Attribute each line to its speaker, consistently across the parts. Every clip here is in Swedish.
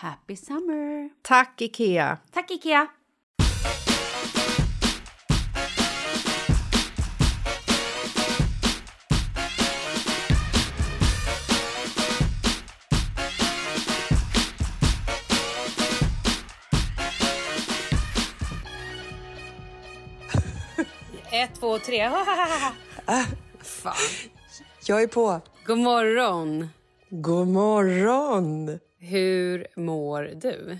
Speaker 1: Happy summer!
Speaker 2: Tack, Ikea!
Speaker 1: Tack Ikea! Ett, två, tre. Fan.
Speaker 3: Jag är på.
Speaker 1: God morgon.
Speaker 3: God morgon!
Speaker 1: Hur mår du?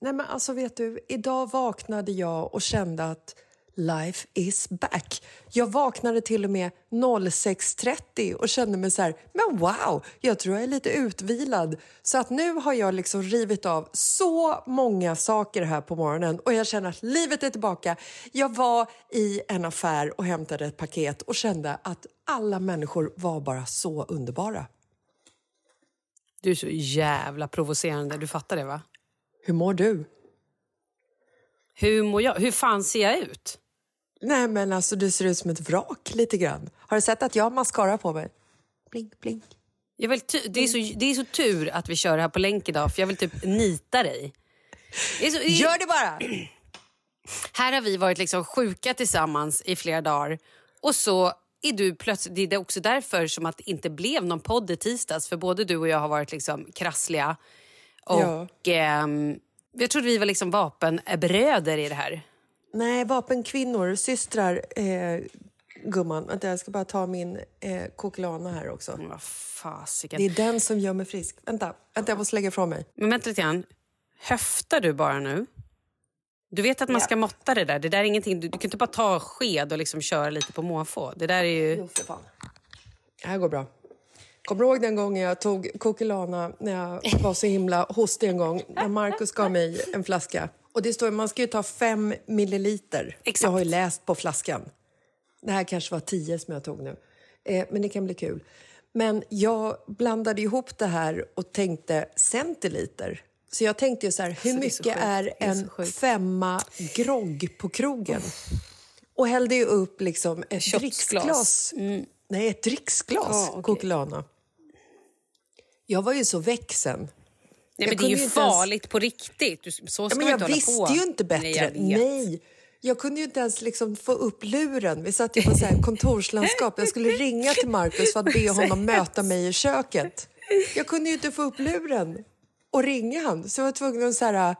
Speaker 3: Nej men alltså vet du, idag vaknade jag och kände att life is back. Jag vaknade till och med 06.30 och kände mig så här, men wow, jag tror jag är lite utvilad. Så att nu har jag liksom rivit av så många saker här på morgonen och jag känner att livet är tillbaka. Jag var i en affär och hämtade ett paket och kände att alla människor var bara så underbara.
Speaker 4: Du är så jävla provocerande, du fattar det va?
Speaker 3: Hur mår du?
Speaker 4: Hur mår jag? Hur fan ser jag ut?
Speaker 3: Nej men alltså du ser ut som ett vrak lite grann. Har du sett att jag har mascara på mig? Blink, blink.
Speaker 4: Jag vill det, är så, det är så tur att vi kör det här på länk idag för jag vill typ nita dig. Det så,
Speaker 3: Gör det bara!
Speaker 4: Här har vi varit liksom sjuka tillsammans i flera dagar och så är du plötsligt... Det är också därför som att det inte blev någon podd i tisdags för både du och jag har varit liksom krassliga. Och
Speaker 3: Ja.
Speaker 4: ehm, jag trodde vi var liksom vapenbröder i det här.
Speaker 3: Nej, vapenkvinnor, systrar. Eh,
Speaker 2: gumman. Vänta, jag ska bara ta min eh, Coquelana här också.
Speaker 1: Vad fasiken.
Speaker 2: Det är den som gör mig frisk. Vänta, vänta jag måste lägga ifrån mig.
Speaker 1: Men vänta lite grann. Höftar du bara nu? Du vet att man ska måtta det där. Det där är ingenting. Du, du kan inte bara ta sked och liksom köra lite på måfå. Det där är ju...
Speaker 2: Jo, för fan. Det här går bra. Kommer du ihåg den gången jag tog Coquelana när jag var så himla hostig en gång? När Markus gav mig en flaska. Och det står man ska ju ta fem milliliter.
Speaker 1: Exakt.
Speaker 2: Jag har ju läst på flaskan. Det här kanske var tio som jag tog nu. Eh, men det kan bli kul. Men jag blandade ihop det här och tänkte centiliter. Så jag tänkte ju så här, hur mycket är
Speaker 1: är
Speaker 2: en femma grogg på krogen? Och hällde ju upp liksom ett dricksglas. Nej, ett dricksglas
Speaker 1: Ja, okej.
Speaker 2: Coquelana. Jag var ju så växen.
Speaker 1: Nej,
Speaker 2: Jag
Speaker 1: men det är ju
Speaker 2: inte ens-
Speaker 1: farligt på riktigt. Så ska
Speaker 2: Ja, men jag
Speaker 1: inte hålla
Speaker 2: visste
Speaker 1: på.
Speaker 2: ju inte bättre.
Speaker 1: Nej, jag.
Speaker 2: Nej, jag kunde ju inte ens liksom få upp luren. Vi satt ju på så kontorslandskap. Jag skulle ringa till Markus för att be honom möta mig i köket. Jag kunde ju inte få upp luren och ringa han. Så jag var tvungen att så här,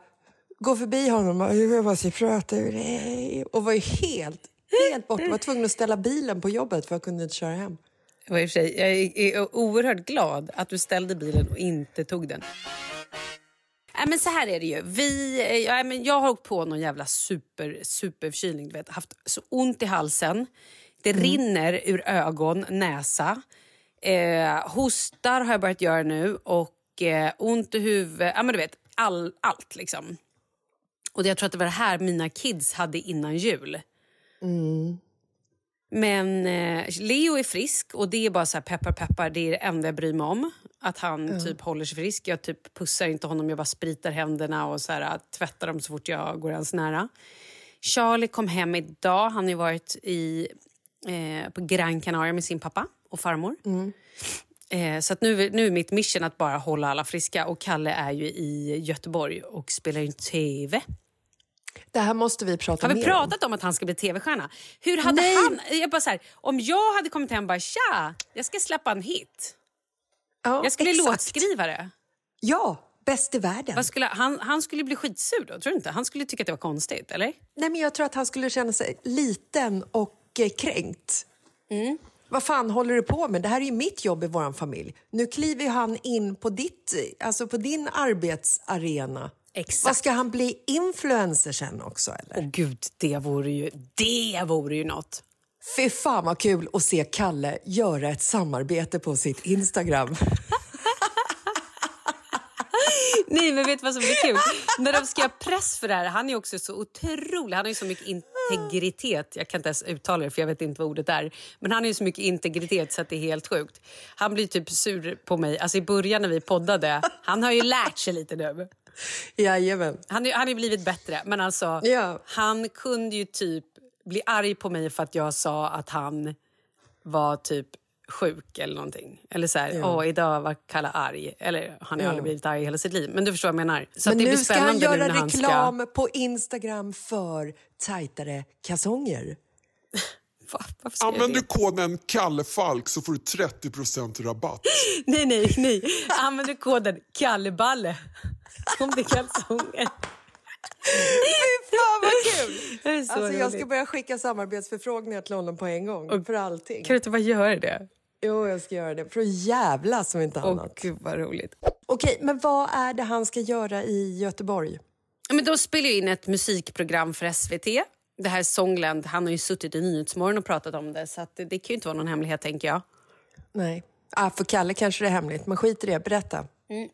Speaker 2: gå förbi honom och jag bara prata ur dig. Och var ju helt, helt borta. Jag var tvungen att ställa bilen på jobbet för jag kunde inte köra hem.
Speaker 1: I och sig, jag är, oerhört glad att du ställde bilen och inte tog den. Nej, men så här är det ju. Vi, eh, ja, men jag har åkt på någon jävla super, superförkylning. Du vet, haft så ont i halsen. Det rinner ur ögon, näsa. Eh, hostar har jag börjat göra nu och eh, ont i huvudet. Ja, men du vet, all, allt liksom. Och jag tror att det var det här mina kids hade innan jul. Men eh, Leo är frisk och det är bara så här peppar peppar, det är det enda jag bryr mig om. Att han typ håller sig frisk. Jag typ pussar inte honom, jag bara spritar händerna och så här, tvättar dem så fort jag går ens nära. Charlie kom hem idag, han har varit i, eh, på Gran Canaria med sin pappa och farmor. Eh, så att nu, nu är mitt mission att bara hålla alla friska och Kalle är ju i Göteborg och spelar in TV.
Speaker 2: Det här måste vi prata
Speaker 1: Har vi
Speaker 2: mer om.
Speaker 1: pratat om att han ska bli tv-stjärna? Hur hade
Speaker 2: Nej.
Speaker 1: han... Jag bara så här, om jag hade kommit hem och bara tja, jag ska släppa en hit.
Speaker 2: Ja,
Speaker 1: Jag skulle bli låtskrivare.
Speaker 2: Ja, bäst i världen.
Speaker 1: Skulle, han, han skulle bli skitsur då, tror du inte? Han skulle tycka att det var konstigt, eller?
Speaker 2: Nej, men jag tror att han skulle känna sig liten och eh, kränkt.
Speaker 1: Mm.
Speaker 2: Vad fan håller du på med? Det här är ju mitt jobb i vår familj. Nu kliver han in på, ditt, alltså på din arbetsarena.
Speaker 1: Exakt.
Speaker 2: Vad ska han bli influencer sen också eller?
Speaker 1: Åh gud, det vore ju, det vore ju något.
Speaker 2: Fy fan vad kul att se Kalle göra ett samarbete på sitt Instagram.
Speaker 1: Nej, men vet du vad som blir kul? När de ska göra press för det här, han är också så otrolig, han har ju så mycket integritet. Jag kan inte ens uttala det för jag vet inte vad ordet är. Men han har ju så mycket integritet så att det är helt sjukt. Han blir typ sur på mig. Alltså i början när vi poddade, han har ju lärt sig lite nu.
Speaker 2: Jajamän.
Speaker 1: Han har han har ju blivit bättre, men alltså
Speaker 2: Ja.
Speaker 1: han kunde ju typ bli arg på mig för att jag sa att han var typ sjuk eller någonting. Eller så här, åh idag var Kalle arg. Eller han har
Speaker 2: Ja.
Speaker 1: aldrig blivit arg i hela sitt liv. Men du förstår vad jag menar. Så
Speaker 2: Men
Speaker 1: att det
Speaker 2: nu
Speaker 1: blir
Speaker 2: ska han göra
Speaker 1: han ska...
Speaker 2: reklam på Instagram för tajtare kalsonger.
Speaker 1: Va, varför ska jag
Speaker 5: Använder
Speaker 1: det?
Speaker 5: du koden KalleFalk så får du 30% rabatt.
Speaker 1: Nej, nej, nej. Använder du koden Kalleballe om det är kalsonger.
Speaker 2: Fan vad kul! Alltså, jag ska börja skicka samarbetsförfrågningar till honom på en gång. för allting.
Speaker 1: Kan du inte bara göra det?
Speaker 2: Jo, jag ska göra det. För att jävlas som inte
Speaker 1: Åh
Speaker 2: annat.
Speaker 1: gud vad roligt.
Speaker 2: Okej, men vad är det han ska göra i Göteborg?
Speaker 1: Ja, Men de spelar in ett musikprogram för SVT. Det här Songland, han har ju suttit i Nyhetsmorgon och pratat om det så att det, det kan ju inte vara någon hemlighet tänker jag.
Speaker 2: Nej. Ah, för Kalle kanske det är hemligt, men skit i det. Berätta.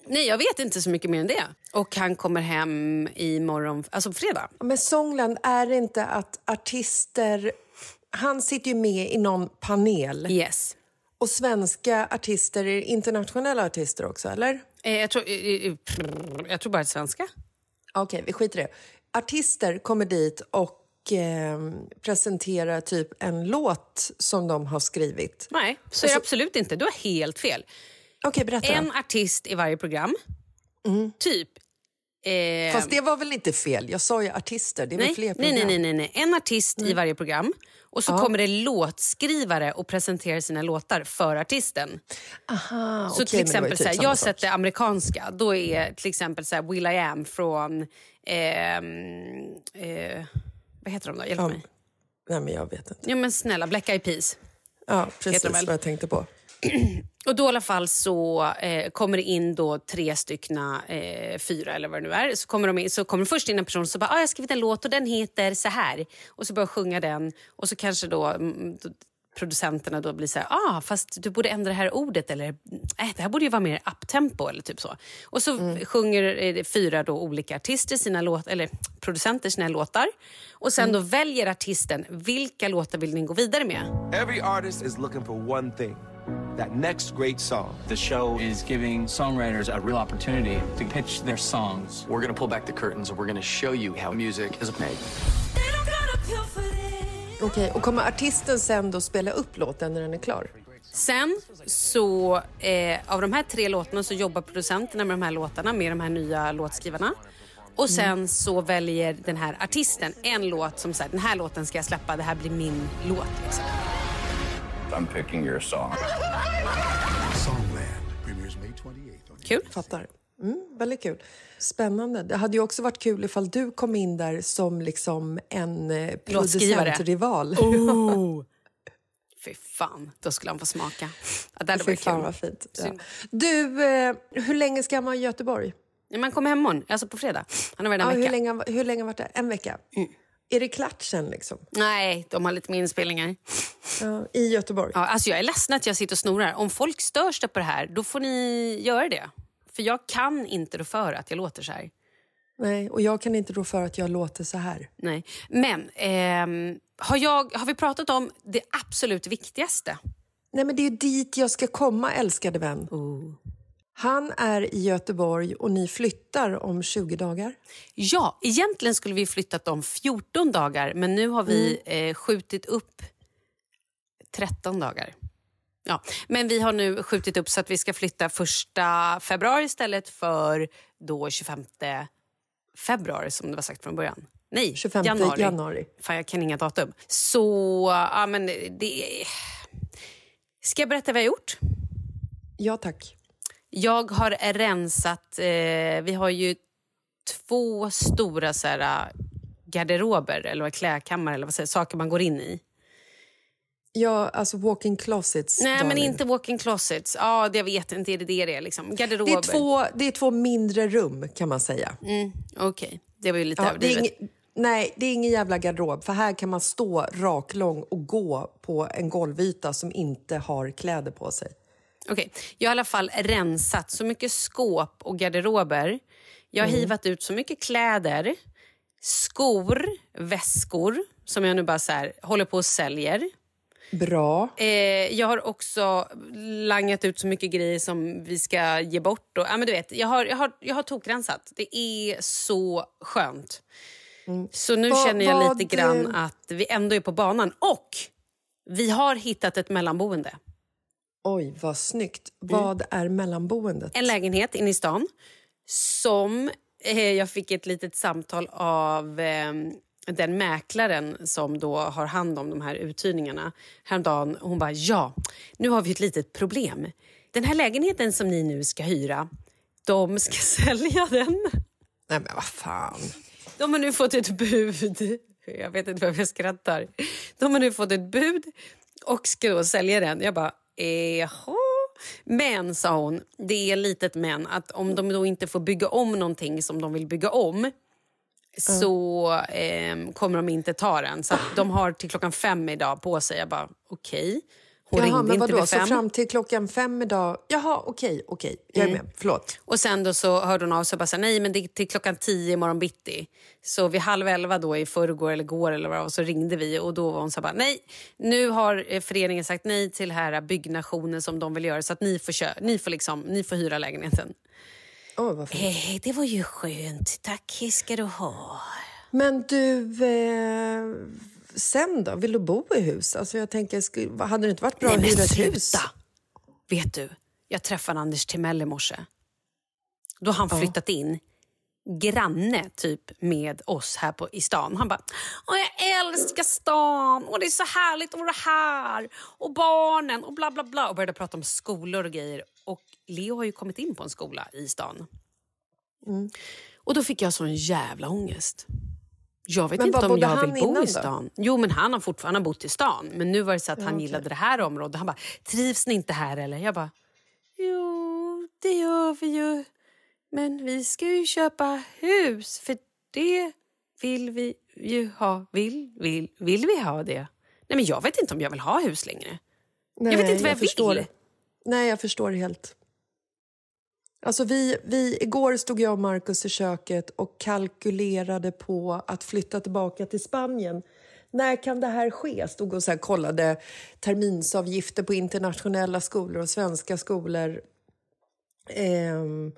Speaker 1: Nej, jag vet inte så mycket mer än det. Och han kommer hem imorgon, alltså på fredag.
Speaker 2: Men Songland, är det inte att artister... Han sitter ju med i någon panel.
Speaker 1: Yes.
Speaker 2: Och svenska artister är internationella artister också, eller?
Speaker 1: Eh, jag, tror, eh, eh, jag tror bara svenska.
Speaker 2: Okej, vi skiter i det. Artister kommer dit och eh, presenterar typ en låt som de har skrivit.
Speaker 1: Nej, så är det absolut inte. Du har helt fel.
Speaker 2: Okej, berätta.
Speaker 1: En artist i varje program. Typ. Eh,
Speaker 2: Fast det var väl inte fel? Jag sa ju artister. Det är väl
Speaker 1: nej,
Speaker 2: fler
Speaker 1: nej,
Speaker 2: program?
Speaker 1: nej, nej, nej, nej. En artist i varje program. Och så kommer det låtskrivare och presenterar sina låtar för artisten.
Speaker 2: Aha,
Speaker 1: Så
Speaker 2: okej,
Speaker 1: till exempel,
Speaker 2: typ
Speaker 1: så jag sätter amerikanska. Då är till exempel så Will I Am från... ehm, eh, vad heter de då? Hjälp
Speaker 2: Ja.
Speaker 1: mig.
Speaker 2: Nej, men jag vet inte.
Speaker 1: Ja men snälla, Black Eyed Peas.
Speaker 2: Ja, precis vad jag tänkte på.
Speaker 1: Och då i alla fall så eh, kommer det in då tre styckna, eh, fyra eller vad det nu är. Så kommer, de in, så kommer först in en person som bara, ah, jag har skrivit en låt och den heter så här. Och så börjar jag sjunga den och så kanske då, mm, då producenterna då blir så här, ah, fast du borde ändra det här ordet eller äh, det här borde ju vara mer uptempo eller typ så. Och så sjunger eh, fyra då olika artister sina låt, eller producenter sina låtar. Och sen då väljer artisten vilka låtar vill ni gå vidare med.
Speaker 6: Every artist is looking for one thing that next great song.
Speaker 7: The show is giving songwriters a real opportunity to pitch their songs.
Speaker 8: We're gonna pull back the curtains and we're gonna show you how music is made.
Speaker 2: Okej, och kommer artisten sen då spela upp låten när den är klar?
Speaker 1: Sen så, eh, av de här tre låtarna så jobbar producenterna med de här låtarna, med de här nya låtskrivarna. Och sen så väljer den här artisten en låt som säger den här låten ska jag släppa, det här blir min låt. Liksom.
Speaker 7: I'm picking your song.
Speaker 1: Kul.
Speaker 2: Fattar. Mm, väldigt kul. Spännande. Det hade ju också varit kul ifall du kom in där som liksom en eh, producentrival.
Speaker 1: Oh. Fy fan, då skulle han få smaka. Ja, det hade
Speaker 2: Fy fan
Speaker 1: kul.
Speaker 2: vad fint. Ja. Du, eh, hur länge ska han vara i Göteborg?
Speaker 1: Ja, Man kommer hem imorgon, alltså på fredag. Han har varit
Speaker 2: Ja,
Speaker 1: en
Speaker 2: hur,
Speaker 1: vecka.
Speaker 2: länge, hur länge har varit det? En vecka? Är det klatschen liksom?
Speaker 1: Nej, de har lite mer inspelningar.
Speaker 2: Ja, I Göteborg?
Speaker 1: Ja, alltså jag är ledsen att jag sitter och snorar. Om folk störs på det här, då får ni göra det. För jag kan inte rå för att jag låter så här.
Speaker 2: Nej, och jag kan inte rå för att jag låter så här.
Speaker 1: Nej. Men ehm, har, jag, har vi pratat om det absolut viktigaste?
Speaker 2: Nej, men det är ju dit jag ska komma, älskade vän. Han är i Göteborg och ni flyttar om 20 dagar.
Speaker 1: Ja, egentligen skulle vi flyttat om 14 dagar men nu har vi eh, skjutit upp 13 dagar. Ja, men vi har nu skjutit upp så att vi ska flytta första februari istället för då 25 februari som det var sagt från början. Nej,
Speaker 2: 25
Speaker 1: januari.
Speaker 2: januari.
Speaker 1: Fan, jag kan inga datum. Så, ja men det... Ska jag berätta vad jag har gjort?
Speaker 2: Ja, tack.
Speaker 1: Jag har rensat, eh, vi har ju två stora så här, garderober eller klädkammare eller vad säger, saker man går in i.
Speaker 2: Ja, alltså walk-in closets.
Speaker 1: Nej, men
Speaker 2: darling.
Speaker 1: inte walk-in closets. Ja, det jag vet inte, är det det det är? Liksom. Garderober.
Speaker 2: Det är, två, det är två mindre rum, kan man säga.
Speaker 1: Mm, Okej, det var ju lite
Speaker 2: Ja,
Speaker 1: överdrivet.
Speaker 2: nej, det är ingen jävla garderob. För här kan man stå raklång och gå på en golvyta som inte har kläder på sig.
Speaker 1: Okej, jag har i alla fall rensat så mycket skåp och garderober. Jag har
Speaker 2: Mm.
Speaker 1: hivat ut så mycket kläder, skor, väskor som jag nu bara så här, håller på och säljer.
Speaker 2: Bra.
Speaker 1: Eh, jag har också langat ut så mycket grejer som vi ska ge bort. Och, ja, men du vet, jag, har, jag, har, jag har tokrensat. Det är så skönt. Så nu
Speaker 2: Mm. Vad-
Speaker 1: känner jag
Speaker 2: vad,
Speaker 1: lite grann att vi ändå är på banan. Och vi har hittat ett mellanboende.
Speaker 2: Oj, vad snyggt. Vad är mellanboendet?
Speaker 1: Mm. En lägenhet inne i stan som eh, jag fick ett litet samtal av eh, den mäklaren som då har hand om de här uthyrningarna häromdagen. Hon bara, ja, nu har vi ett litet problem. Den här lägenheten som ni nu ska hyra, de ska sälja den.
Speaker 2: Nej, men vad fan.
Speaker 1: De har nu fått ett bud. Jag vet inte varför jag skrattar. De har nu fått ett bud och ska då sälja den. Jag bara, jaha. Men, sa hon, det är litet men att om de då inte får bygga om någonting som de vill bygga om så eh, kommer de inte ta den. Så de har till klockan fem idag på sig. Jag bara, okej. Hon
Speaker 2: Jaha, men vadå? Så fram till klockan fem idag? Jaha, okej, okej. Jag är
Speaker 1: Mm.
Speaker 2: med. Förlåt.
Speaker 1: Och sen då så hörde hon av sig och bara så här, nej men det är till klockan tio imorgon bitti. Så vid halv elva då i förrgår eller går eller vad så ringde vi och då var hon så här, bara, nej nu har eh, föreningen sagt nej till här byggnationen som de vill göra så att ni får, kö- ni får, liksom, ni får hyra lägenheten.
Speaker 2: Åh, vad fint.
Speaker 1: Eh, det var ju skönt, tack ska du ha.
Speaker 2: Men du, eh, sen då? Vill du bo i hus? Alltså jag tänker, hade det inte varit bra
Speaker 1: Nej
Speaker 2: att hyra ett hus?
Speaker 1: Vet du, jag träffade Anders Timell i morse. Då har han flyttat in granne typ med oss här på, i stan. Han bara, Åh, jag älskar stan och det är så härligt att vara här och barnen och bla bla bla och började prata om skolor och grejer. Och Leo har ju kommit in på en skola i stan. Och då fick jag sån jävla ångest. Jag vet
Speaker 2: Men
Speaker 1: inte om jag
Speaker 2: han
Speaker 1: vill bo i
Speaker 2: då?
Speaker 1: stan. Jo, men han har fortfarande bott i stan. Men nu var det så att
Speaker 2: Ja,
Speaker 1: han
Speaker 2: okej.
Speaker 1: gillade det här området. Han bara, trivs ni inte här eller? Jag bara, jo, det gör vi ju. Men vi ska ju köpa hus, för det vill vi ju ha. Vill, vill, vill vi ha det? Nej, men jag vet inte om jag vill ha hus längre.
Speaker 2: Nej,
Speaker 1: vet inte vad jag vill.
Speaker 2: förstår. Nej, jag förstår helt. Alltså vi, vi, igår stod jag och Markus i köket och kalkylerade på att flytta tillbaka till Spanien. När kan det här ske? Stod och så här kollade terminsavgifter på internationella skolor och svenska skolor. Ehm,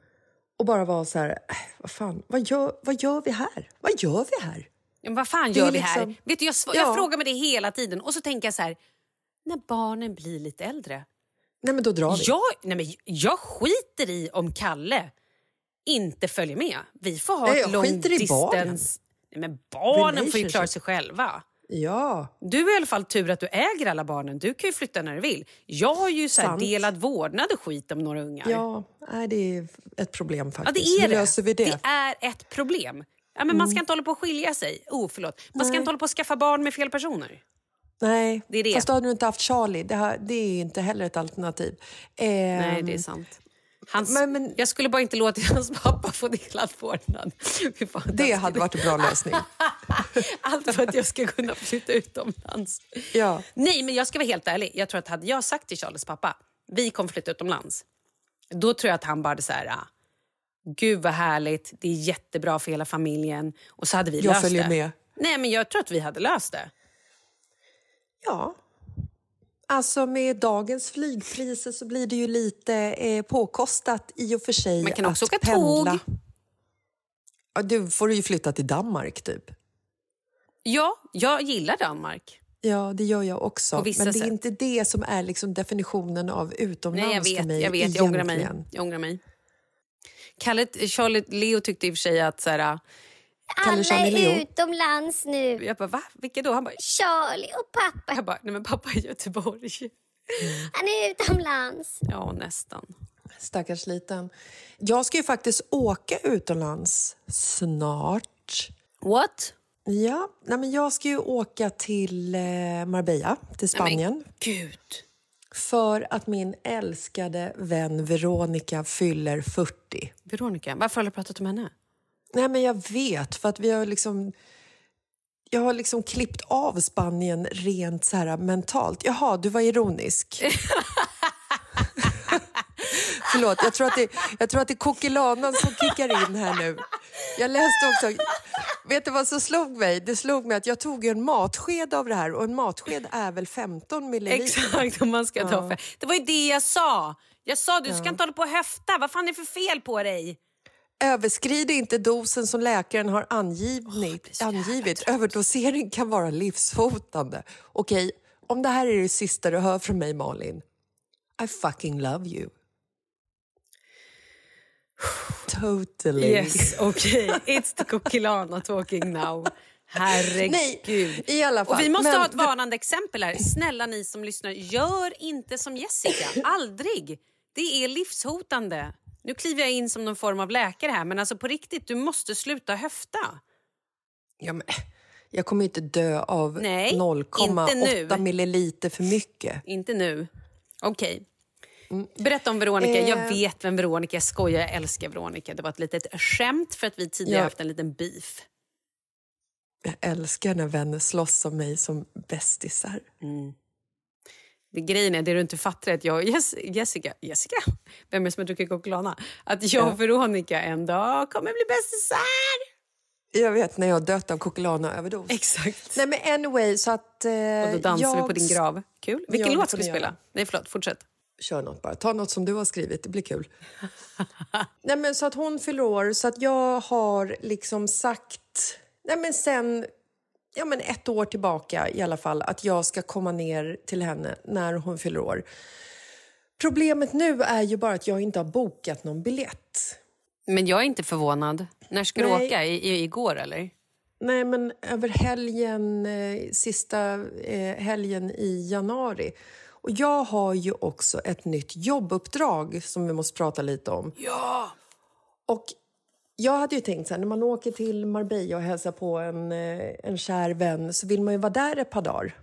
Speaker 2: och bara var så här, äh, vad fan, vad gör, vad gör vi här? Vad gör vi här?
Speaker 1: Ja, vad fan gör vi här?
Speaker 2: liksom-
Speaker 1: Vet du, jag,
Speaker 2: Ja.
Speaker 1: jag frågar mig det hela tiden och så tänker jag så här, när barnen blir lite äldre.
Speaker 2: Nej, men då drar vi.
Speaker 1: Jag, nej men jag skiter i om Kalle inte följer med. Vi får ha
Speaker 2: Nej,
Speaker 1: ett
Speaker 2: jag
Speaker 1: long
Speaker 2: skiter i barnen.
Speaker 1: distance... Nej, men barnen får ju klara sig själva.
Speaker 2: Ja.
Speaker 1: Du har i alla fall tur att du äger alla barnen. Du kan ju flytta när du vill. Jag har ju så här
Speaker 2: Sant.
Speaker 1: delad vårdnad och skit om några ungar.
Speaker 2: Ja, nej, det är ett problem
Speaker 1: Ja,
Speaker 2: faktiskt.
Speaker 1: det är
Speaker 2: Hur
Speaker 1: det.
Speaker 2: löser vi det?
Speaker 1: Det är ett problem. Ja, men Man ska inte hålla på att skilja sig. Oh, förlåt. Man ska
Speaker 2: Nej.
Speaker 1: inte hålla på att skaffa barn med fel personer.
Speaker 2: Nej,
Speaker 1: Det är det.
Speaker 2: fast då har du inte haft Charlie. Det, här, det är inte heller ett alternativ.
Speaker 1: Nej,
Speaker 2: Ehm,
Speaker 1: det är sant. Hans,
Speaker 2: Men- men-
Speaker 1: Jag skulle bara inte låta hans pappa få delad vårdnad. Fy fan,
Speaker 2: Det hade varit en bra lösning.
Speaker 1: Allt för att jag ska kunna flytta utomlands.
Speaker 2: Ja.
Speaker 1: Nej, men jag ska vara helt ärlig. Jag tror att hade jag sagt till Charles pappa, vi kommer flytta utomlands. Då tror jag att han bara hade så här, ah, gud vad härligt, det är jättebra för hela familjen. Och så hade vi
Speaker 2: Jag
Speaker 1: löst
Speaker 2: följer
Speaker 1: det.
Speaker 2: med.
Speaker 1: Nej, men jag tror att vi hade löst det.
Speaker 2: Ja. Alltså med dagens flygpriser så blir det ju lite eh, påkostat i och för sig
Speaker 1: Man kan också
Speaker 2: att
Speaker 1: åka
Speaker 2: pendla.
Speaker 1: tåg.
Speaker 2: Ja, du får ju flytta till Danmark typ.
Speaker 1: Ja, jag gillar Danmark.
Speaker 2: Ja, det gör jag också. Men det är
Speaker 1: sätt.
Speaker 2: inte det som är liksom definitionen av utomlands
Speaker 1: Nej, jag
Speaker 2: för
Speaker 1: vet.
Speaker 2: mig
Speaker 1: Jag, vet jag, ångrar mig. jag ångrar mig. Kalle, Charlie, Leo tyckte i och för sig att... Så här,
Speaker 9: Alla är utomlands nu.
Speaker 1: jag bara, va? Vilka då? Han bara,
Speaker 9: Charlie och pappa,
Speaker 1: jag bara, nej men pappa är i Göteborg.
Speaker 9: han är utomlands.
Speaker 1: Ja, nästan.
Speaker 2: Stackars liten. Jag ska ju faktiskt åka utomlands snart.
Speaker 1: What?
Speaker 2: Ja, nej men jag ska ju åka till eh, Marbella, till Spanien.
Speaker 1: Gud.
Speaker 2: För att min älskade vän Veronica fyller 40.
Speaker 1: Veronica, varför har du pratat om henne?
Speaker 2: Nej, men jag vet, för att vi har liksom... Jag har liksom klippt av Spanien rent så här mentalt. Jaha, du var ironisk. Förlåt, jag tror, att det, jag tror att det är kokilanan som kickar in här nu. Jag läste också... Vet du vad som slog mig? Det slog mig att jag tog en matsked av det här och en matsked är väl 15 milliliter.
Speaker 1: Exakt, om man ska ta
Speaker 2: Ja.
Speaker 1: för. Det var ju det jag sa. Jag sa du ska inte hålla på och höfta. Vad fan är det för fel på dig?
Speaker 2: Överskrid inte dosen som läkaren har angivit. angivit. Överdosering kan vara livshotande. Okej, om det här är det sista du hör från mig, Malin. I fucking love you. Totally.
Speaker 1: Yes, okej. It's the Kokilana talking now. Herregud.
Speaker 2: Nej, i alla fall.
Speaker 1: Och vi måste
Speaker 2: Men-
Speaker 1: ha ett varnande exempel här. Snälla ni som lyssnar, gör inte som Jessica. Aldrig. Det är livshotande. Nu kliver jag in som någon form av läkare här, men alltså på riktigt, du måste sluta höfta.
Speaker 2: Ja, men, jag kommer inte dö av
Speaker 1: Nej, inte
Speaker 2: 0,8
Speaker 1: nu.
Speaker 2: milliliter för mycket.
Speaker 1: Inte nu. Okej. Berätta om Veronica. Jag
Speaker 2: Eh.
Speaker 1: vet vem Veronica är. Jag skojar, jag älskar Veronica. Det var ett litet skämt för att vi tidigare
Speaker 2: Ja.
Speaker 1: haft en liten beef.
Speaker 2: Jag älskar när vänner slåss om mig som bästisar.
Speaker 1: Det grejen är, det du inte fattar är att jag och Jess- Jessica, Jessica, vem är det som har druckit Coca-Cola? Att jag och Veronica en dag kommer bli bästisar.
Speaker 2: Jag vet när jag dött av Coca-Cola-överdos.
Speaker 1: Exakt.
Speaker 2: Nej men anyway, så att... Eh,
Speaker 1: Och då dansar vi
Speaker 2: jag
Speaker 1: på din grav. Kul. Vilken
Speaker 2: Ja,
Speaker 1: låt ska vi spela?
Speaker 2: göra.
Speaker 1: Nej, förlåt. Fortsätt.
Speaker 2: Kör något bara. Ta något som du har skrivit, det blir kul. Nej men så att hon fyller år, så att jag har liksom sagt... Nej men sen ja, men ett år tillbaka i alla fall att jag ska komma ner till henne när hon fyller år. Problemet nu är ju bara att jag inte har bokat någon biljett.
Speaker 1: Men jag är inte förvånad. När ska du
Speaker 2: Nej.
Speaker 1: åka? I, i, igår, eller?
Speaker 2: Nej, men över helgen, eh, sista eh, helgen i januari. Och jag har ju också ett nytt jobbuppdrag som vi måste prata lite om.
Speaker 1: Ja!
Speaker 2: Och Jag hade ju tänkt så här, när man åker till Marbella och hälsar på en, eh, en kär vän så vill man ju vara där ett par dagar.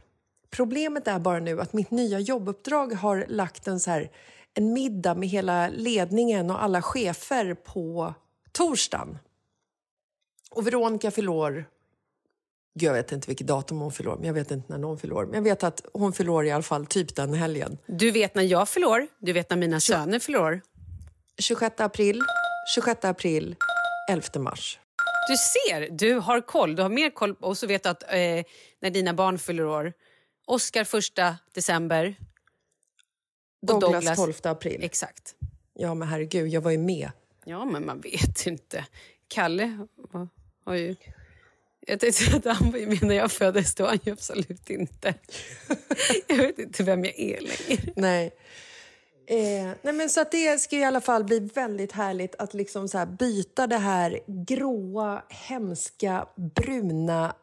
Speaker 2: Problemet är bara nu att mitt nya jobbuppdrag har lagt en, så här, en middag med hela ledningen och alla chefer på torsdagen. Och Veronica Gud, jag vet inte vilket datum hon fyller år, men jag vet inte när någon fyller år. Men jag vet att hon fyller år i alla fall typ den helgen.
Speaker 1: Du vet när jag fyller år, du vet när mina söner fyller år.
Speaker 2: 26 april, 26 april, 11 mars.
Speaker 1: Du ser, du har koll. Du har mer koll och så vet du att eh, när dina barn fyller år. Oscar första december. och
Speaker 2: Douglas, 12 april.
Speaker 1: Exakt.
Speaker 2: Ja, men herregud, jag var ju med.
Speaker 1: Ja, men man vet inte. Kalle har ju... Jag tänkte att han var ju med när jag föddes. Det var han ju absolut inte. jag vet inte vem jag är längre.
Speaker 2: Nej. Eh, nej men så att det ska i alla fall bli väldigt härligt att liksom så byta det här gråa, hemska, bruna,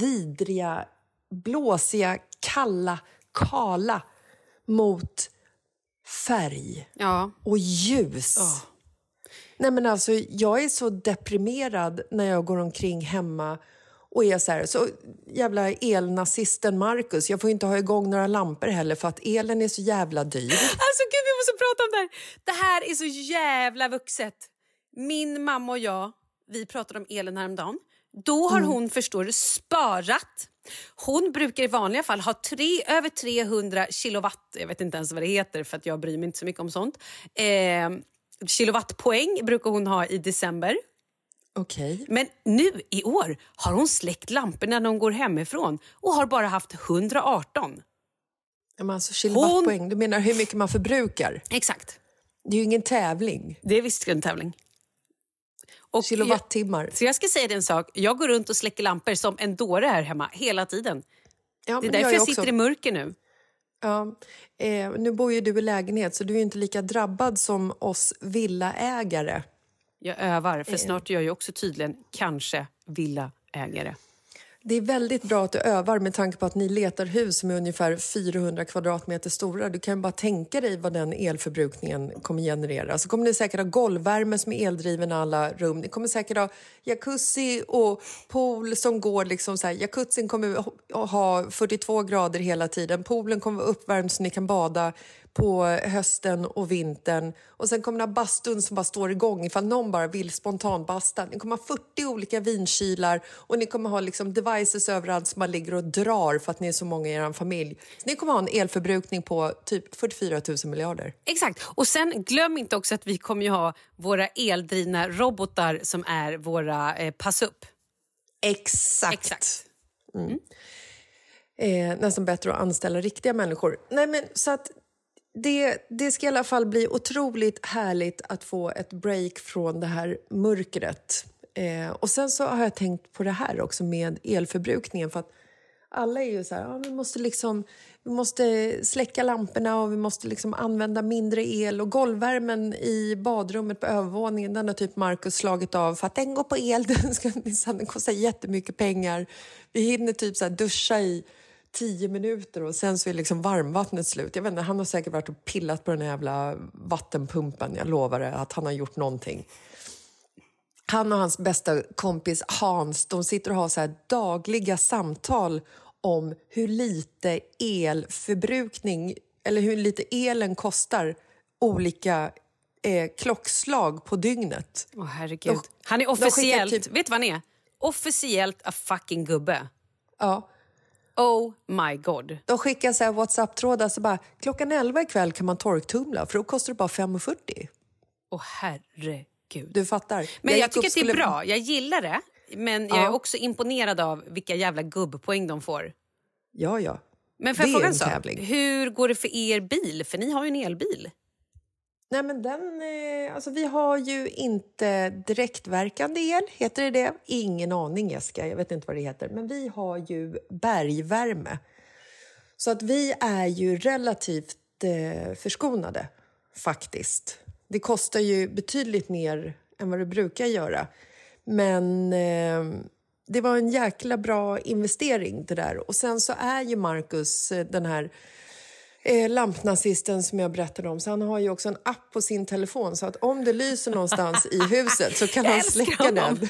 Speaker 2: vidriga, blåsiga, kalla, kala mot färg
Speaker 1: Ja.
Speaker 2: och ljus. Nej men alltså, jag är så deprimerad när jag går omkring hemma och är så här, så jävla elnazisten Marcus. Jag får inte ha igång några lampor heller för att elen är så jävla dyr.
Speaker 1: Alltså gud, vi måste prata om det här. Det här är så jävla vuxet. Min mamma och jag, vi pratade om elen häromdagen. Då har hon, förstår du, sparat. Hon brukar i vanliga fall ha tre, över 300 kilowatt, jag vet inte ens vad det heter för att jag bryr mig inte så mycket om sånt. Eh, kilowattpoäng brukar hon ha i december.
Speaker 2: Okej.
Speaker 1: Men nu i år har hon släckt lamporna när hon går hemifrån och har bara haft 118.
Speaker 2: Ja, men alltså kilowattpoäng, du menar hur mycket man förbrukar?
Speaker 1: Exakt.
Speaker 2: Det är ju ingen tävling.
Speaker 1: Det är visst en tävling. Och
Speaker 2: Kilowattimmar.
Speaker 1: Jag, så jag ska säga dig en sak. Jag går runt och släcker lampor som en dåre här hemma hela tiden.
Speaker 2: Ja,
Speaker 1: det är därför jag,
Speaker 2: också.
Speaker 1: sitter i mörker nu.
Speaker 2: Ja, eh, nu bor ju du i lägenhet så du är inte lika drabbad som oss villaägare.
Speaker 1: Jag övar,
Speaker 2: Eh.
Speaker 1: för snart är jag ju också tydligen kanske villaägare.
Speaker 2: Det är väldigt bra att du övar med tanke på att ni letar hus som är ungefär 400 kvadratmeter stora. Du kan bara tänka dig vad den elförbrukningen kommer generera. Så kommer ni säkert ha golvvärme som är eldriven i alla rum. Ni kommer säkert ha jacuzzi och pool som går liksom så här. Jacuzzin kommer att ha 42 grader hela tiden. Poolen kommer vara uppvärmd så ni kan bada på hösten och vintern. Och sen kommer ni ha bastun som bara står igång ifall någon bara vill spontanbasta. Ni kommer ha 40 olika vinkylar och ni kommer ha liksom devices överallt som bara ligger och drar för att ni är så många i er familj. Så ni kommer ha en elförbrukning på typ 44 000 miljarder.
Speaker 1: Exakt. Och sen glöm inte också att vi kommer ju ha våra eldrivna robotar som är våra eh, pass-upp.
Speaker 2: Exakt.
Speaker 1: Exakt.
Speaker 2: Eh, nästan bättre att anställa riktiga människor. Nej, men så att det, det ska i alla fall bli otroligt härligt att få ett break från det här mörkret. Eh, och sen så har jag tänkt på det här också med elförbrukningen. För att alla är ju så här, ja, vi måste liksom vi måste släcka lamporna och vi måste liksom använda mindre el. Och golvvärmen i badrummet på övervåningen den har typ Markus slagit av för att den går på el. Den, ska, den kostar jättemycket pengar. Vi hinner typ så här duscha i tio minuter och sen så är liksom varmvattnet slut. Jag vet inte, han har säkert varit och pillat på den här jävla vattenpumpen. Jag lovar det, att han har gjort någonting. Han och hans bästa kompis Hans de sitter och har så här dagliga samtal om hur lite elförbrukning eller hur lite elen kostar olika eh, klockslag på dygnet.
Speaker 1: Åh herregud.
Speaker 2: De-
Speaker 1: han är officiellt,
Speaker 2: typ-
Speaker 1: vet du vad han är? Officiellt a fucking gubbe.
Speaker 2: Ja.
Speaker 1: Oh my god.
Speaker 2: De skickar så här Whatsapp-trådar så bara klockan 11 ikväll kan man torktumla för då kostar det bara 5,40.
Speaker 1: Åh herregud.
Speaker 2: Du fattar.
Speaker 1: Men jag,
Speaker 2: upp
Speaker 1: tycker att det är
Speaker 2: skulle-
Speaker 1: bra. Jag gillar det. Men jag
Speaker 2: Ja.
Speaker 1: är också imponerad av vilka jävla gubbpoäng de får.
Speaker 2: Ja, ja.
Speaker 1: Men får jag fråga en sak?
Speaker 2: tävling.
Speaker 1: Hur går det för er bil? För ni har ju en elbil.
Speaker 2: Nej, men den, eh, alltså, vi har ju inte direktverkande el, heter det det? Ingen aning, Jessica. Jag vet inte vad det heter. Men vi har ju bergvärme. Så att vi är ju relativt eh, förskonade, faktiskt. Det kostar ju betydligt mer än vad det brukar göra. Men eh, det var en jäkla bra investering det där. Och sen så är ju Marcus eh, den här eh, lampnazisten som jag berättade om. Så han har ju också en app på sin telefon så att om det lyser någonstans i huset så kan
Speaker 1: Jag
Speaker 2: han släcka
Speaker 1: honom.
Speaker 2: den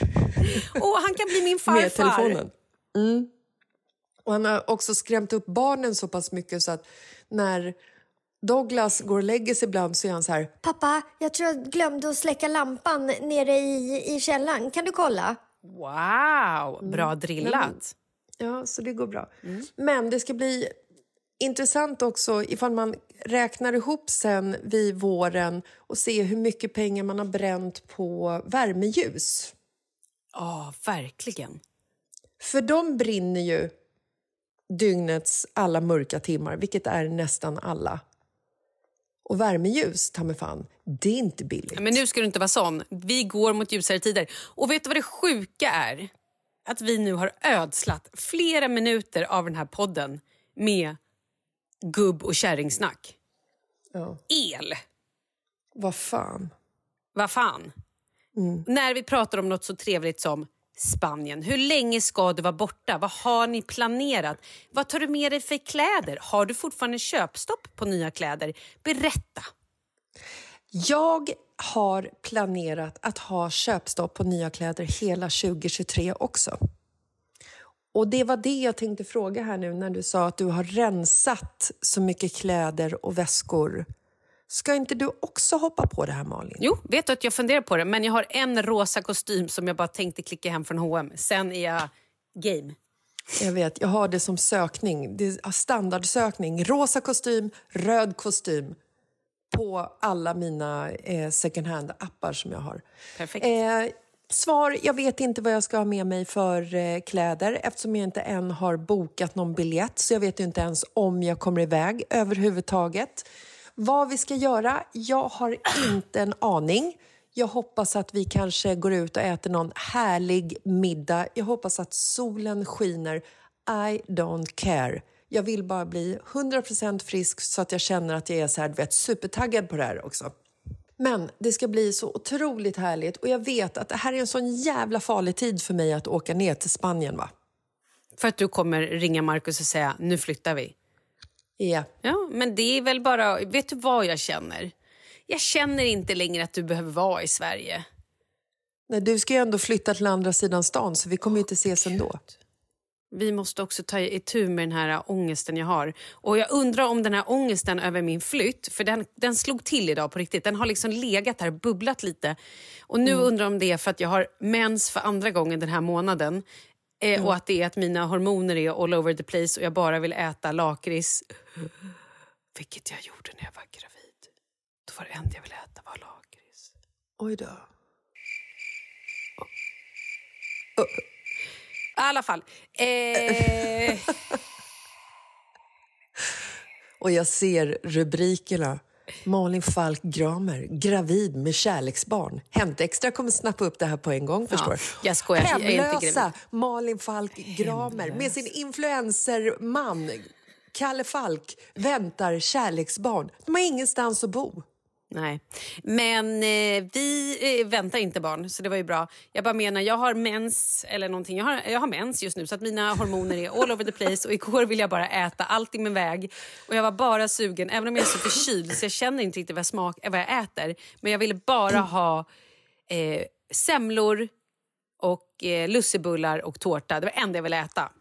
Speaker 1: Åh, han kan bli min farfar.
Speaker 2: med telefonen. Mm. Och han har också skrämt upp barnen så pass mycket så att när Douglas går och lägger sig ibland så är han så här
Speaker 9: Pappa, jag tror jag glömde att släcka lampan nere i, i källaren. Kan du kolla?
Speaker 1: Wow, bra
Speaker 2: Mm.
Speaker 1: drillat.
Speaker 2: Ja, så det går bra. Men det ska bli intressant också ifall man räknar ihop sen vid våren och ser hur mycket pengar man har bränt på värmeljus.
Speaker 1: Ja, verkligen.
Speaker 2: För de brinner ju dygnets alla mörka timmar, vilket är nästan alla. Och värmeljus, ta mig fan, det är inte billigt.
Speaker 1: Men nu ska du inte vara sån. Vi går mot ljusare tider. Och vet du vad det sjuka är? Att vi nu har ödslat flera minuter av den här podden med gubb och kärringsnack.
Speaker 2: Ja.
Speaker 1: El!
Speaker 2: Vad fan.
Speaker 1: Vad fan? När vi pratar om något så trevligt som Spanien. Hur länge ska du vara borta? Vad har ni planerat? Vad tar du med dig för kläder? Har du fortfarande köpstopp på nya kläder? Berätta!
Speaker 2: Jag har planerat att ha köpstopp på nya kläder hela 2023 också. Och det var det jag tänkte fråga här nu när du sa att du har rensat så mycket kläder och väskor. Ska inte du också hoppa på det här Malin?
Speaker 1: Jo, vet du att jag funderar på det, men jag har en rosa kostym som jag bara tänkte klicka hem från H&M. Sen är jag game.
Speaker 2: Jag vet, jag har det som sökning. Det standardsökning. Rosa kostym, röd kostym på alla mina eh, second hand-appar som jag har.
Speaker 1: Perfekt.
Speaker 2: Eh, svar, jag vet inte vad jag ska ha med mig för eh, kläder eftersom jag inte än har bokat någon biljett så jag vet inte ens om jag kommer iväg överhuvudtaget. Vad vi ska göra? Jag har inte en aning. Jag hoppas att vi kanske går ut och äter någon härlig middag. Jag hoppas att solen skiner. I don't care. Jag vill bara bli 100% frisk så att jag känner att jag är så här, du vet, supertaggad på det här också. Men det ska bli så otroligt härligt och jag vet att det här är en sån jävla farlig tid för mig att åka ner till Spanien. va?
Speaker 1: För att du kommer ringa Markus och säga nu flyttar vi.
Speaker 2: Ja.
Speaker 1: Ja, men det är väl bara... Vet du vad jag känner? Jag känner inte längre att du behöver vara i Sverige.
Speaker 2: Nej, du ska ju ändå flytta till andra sidan stan så vi kommer ju inte ses ändå.
Speaker 1: Vi måste också ta itu med den här ångesten jag har. Och jag undrar om den här ångesten över min flytt, för den, den slog till idag på riktigt. Den har liksom legat här, bubblat lite. Och nu undrar jag om det är för att jag har mens för andra gången den här månaden. Eh, Och att det är att mina hormoner är all over the place och jag bara vill äta lakrits. Vilket jag gjorde när jag var gravid. Då var det enda jag ville äta var lakrits.
Speaker 2: Oj då.
Speaker 1: I alla fall. Eh,
Speaker 2: Och jag ser rubrikerna. Malin Falk Gramer, gravid med kärleksbarn. Hänt Extra kommer snappa upp det här på en gång, förstår du?
Speaker 1: jag skojar, jag
Speaker 2: Hemlösa
Speaker 1: gravid.
Speaker 2: Malin Falk Gramer med sin influencerman Kalle Falk väntar kärleksbarn. De har ingenstans att bo.
Speaker 1: Nej, men eh, vi eh, väntar inte barn, så det var ju bra. Jag bara menar, jag har mens, eller någonting. Jag har, jag har mens just nu, så att mina hormoner är all over the place. Och igår ville jag bara äta allt i min väg. Och jag var bara sugen, även om jag är så förkyld så jag känner inte riktigt vad jag, smak, vad jag äter. Men jag ville bara ha eh, semlor, och eh, lussebullar och tårta. Det var det enda jag ville äta.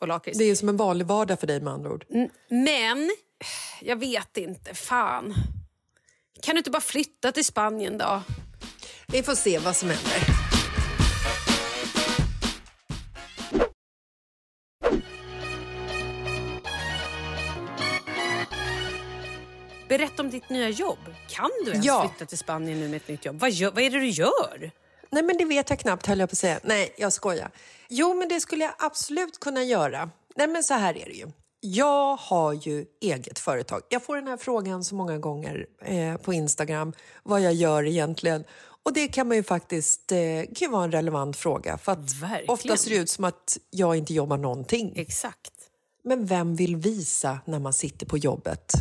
Speaker 1: Och lakrits.
Speaker 2: Det är som en vanlig vardag för dig med andra ord.
Speaker 1: Men, jag vet inte. Fan. Kan du inte bara flytta till Spanien då?
Speaker 2: Vi får se vad som händer.
Speaker 1: Berätta om ditt nya jobb. Kan du ens
Speaker 2: Ja.
Speaker 1: flytta till Spanien nu med ett nytt jobb? Vad, gör, vad är det du gör?
Speaker 2: Nej, men det vet jag knappt, höll jag på att säga. Nej, jag skojar. Jo, men det skulle jag absolut kunna göra. Nej, men så här är det ju. Jag har ju eget företag. Jag får den här frågan så många gånger eh, på Instagram, vad jag gör egentligen. Och det kan man ju faktiskt, eh, kan vara en relevant fråga. För att
Speaker 1: Verkligen.
Speaker 2: ofta ser det ut som att jag inte jobbar någonting.
Speaker 1: Exakt.
Speaker 2: Men vem vill visa när man sitter på jobbet?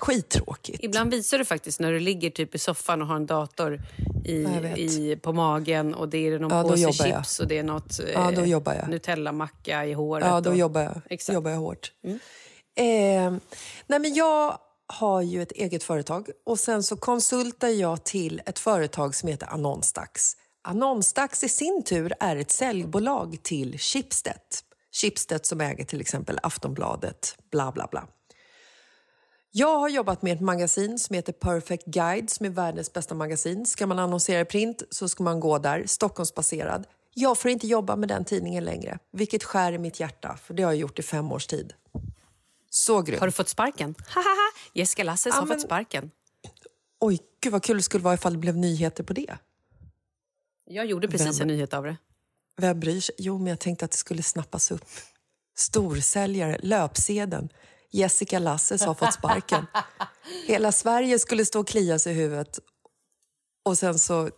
Speaker 2: Skittråkigt.
Speaker 1: Ibland visar du faktiskt när du ligger typ i soffan och har en dator i, i, på magen och det är någon
Speaker 2: Ja,
Speaker 1: påse
Speaker 2: jobbar jag.
Speaker 1: chips och det är något
Speaker 2: Ja, då
Speaker 1: eh,
Speaker 2: jobbar jag.
Speaker 1: Nutella-macka i håret.
Speaker 2: Ja, då
Speaker 1: och,
Speaker 2: jobbar jag,
Speaker 1: Exakt.
Speaker 2: jobbar jag hårt. Eh, nej men jag har ju ett eget företag och sen så konsultar jag till ett företag som heter Annonsdags. Annonsdags i sin tur är ett säljbolag till Schibsted. Schibsted som äger till exempel Aftonbladet, bla bla bla. Jag har jobbat med ett magasin som heter Perfect Guide som är världens bästa magasin. Ska man annonsera i print så ska man gå där, Stockholmsbaserad. Jag får inte jobba med den tidningen längre, vilket skär i mitt hjärta, för det har jag gjort i fem års tid. Så grymt.
Speaker 1: Har du fått sparken? Hahaha, Jessica Lasses
Speaker 2: Ja,
Speaker 1: har
Speaker 2: men-
Speaker 1: fått sparken.
Speaker 2: Oj, gud vad kul det skulle vara ifall det blev nyheter på det.
Speaker 1: Jag gjorde precis
Speaker 2: Vem-
Speaker 1: en nyhet av det.
Speaker 2: Vem bryr sig? Jo, men jag tänkte att det skulle snappas upp. Storsäljare, löpsedeln. Jessica Lasses har fått sparken. Hela Sverige skulle stå och klia sig i huvudet. Och sen så,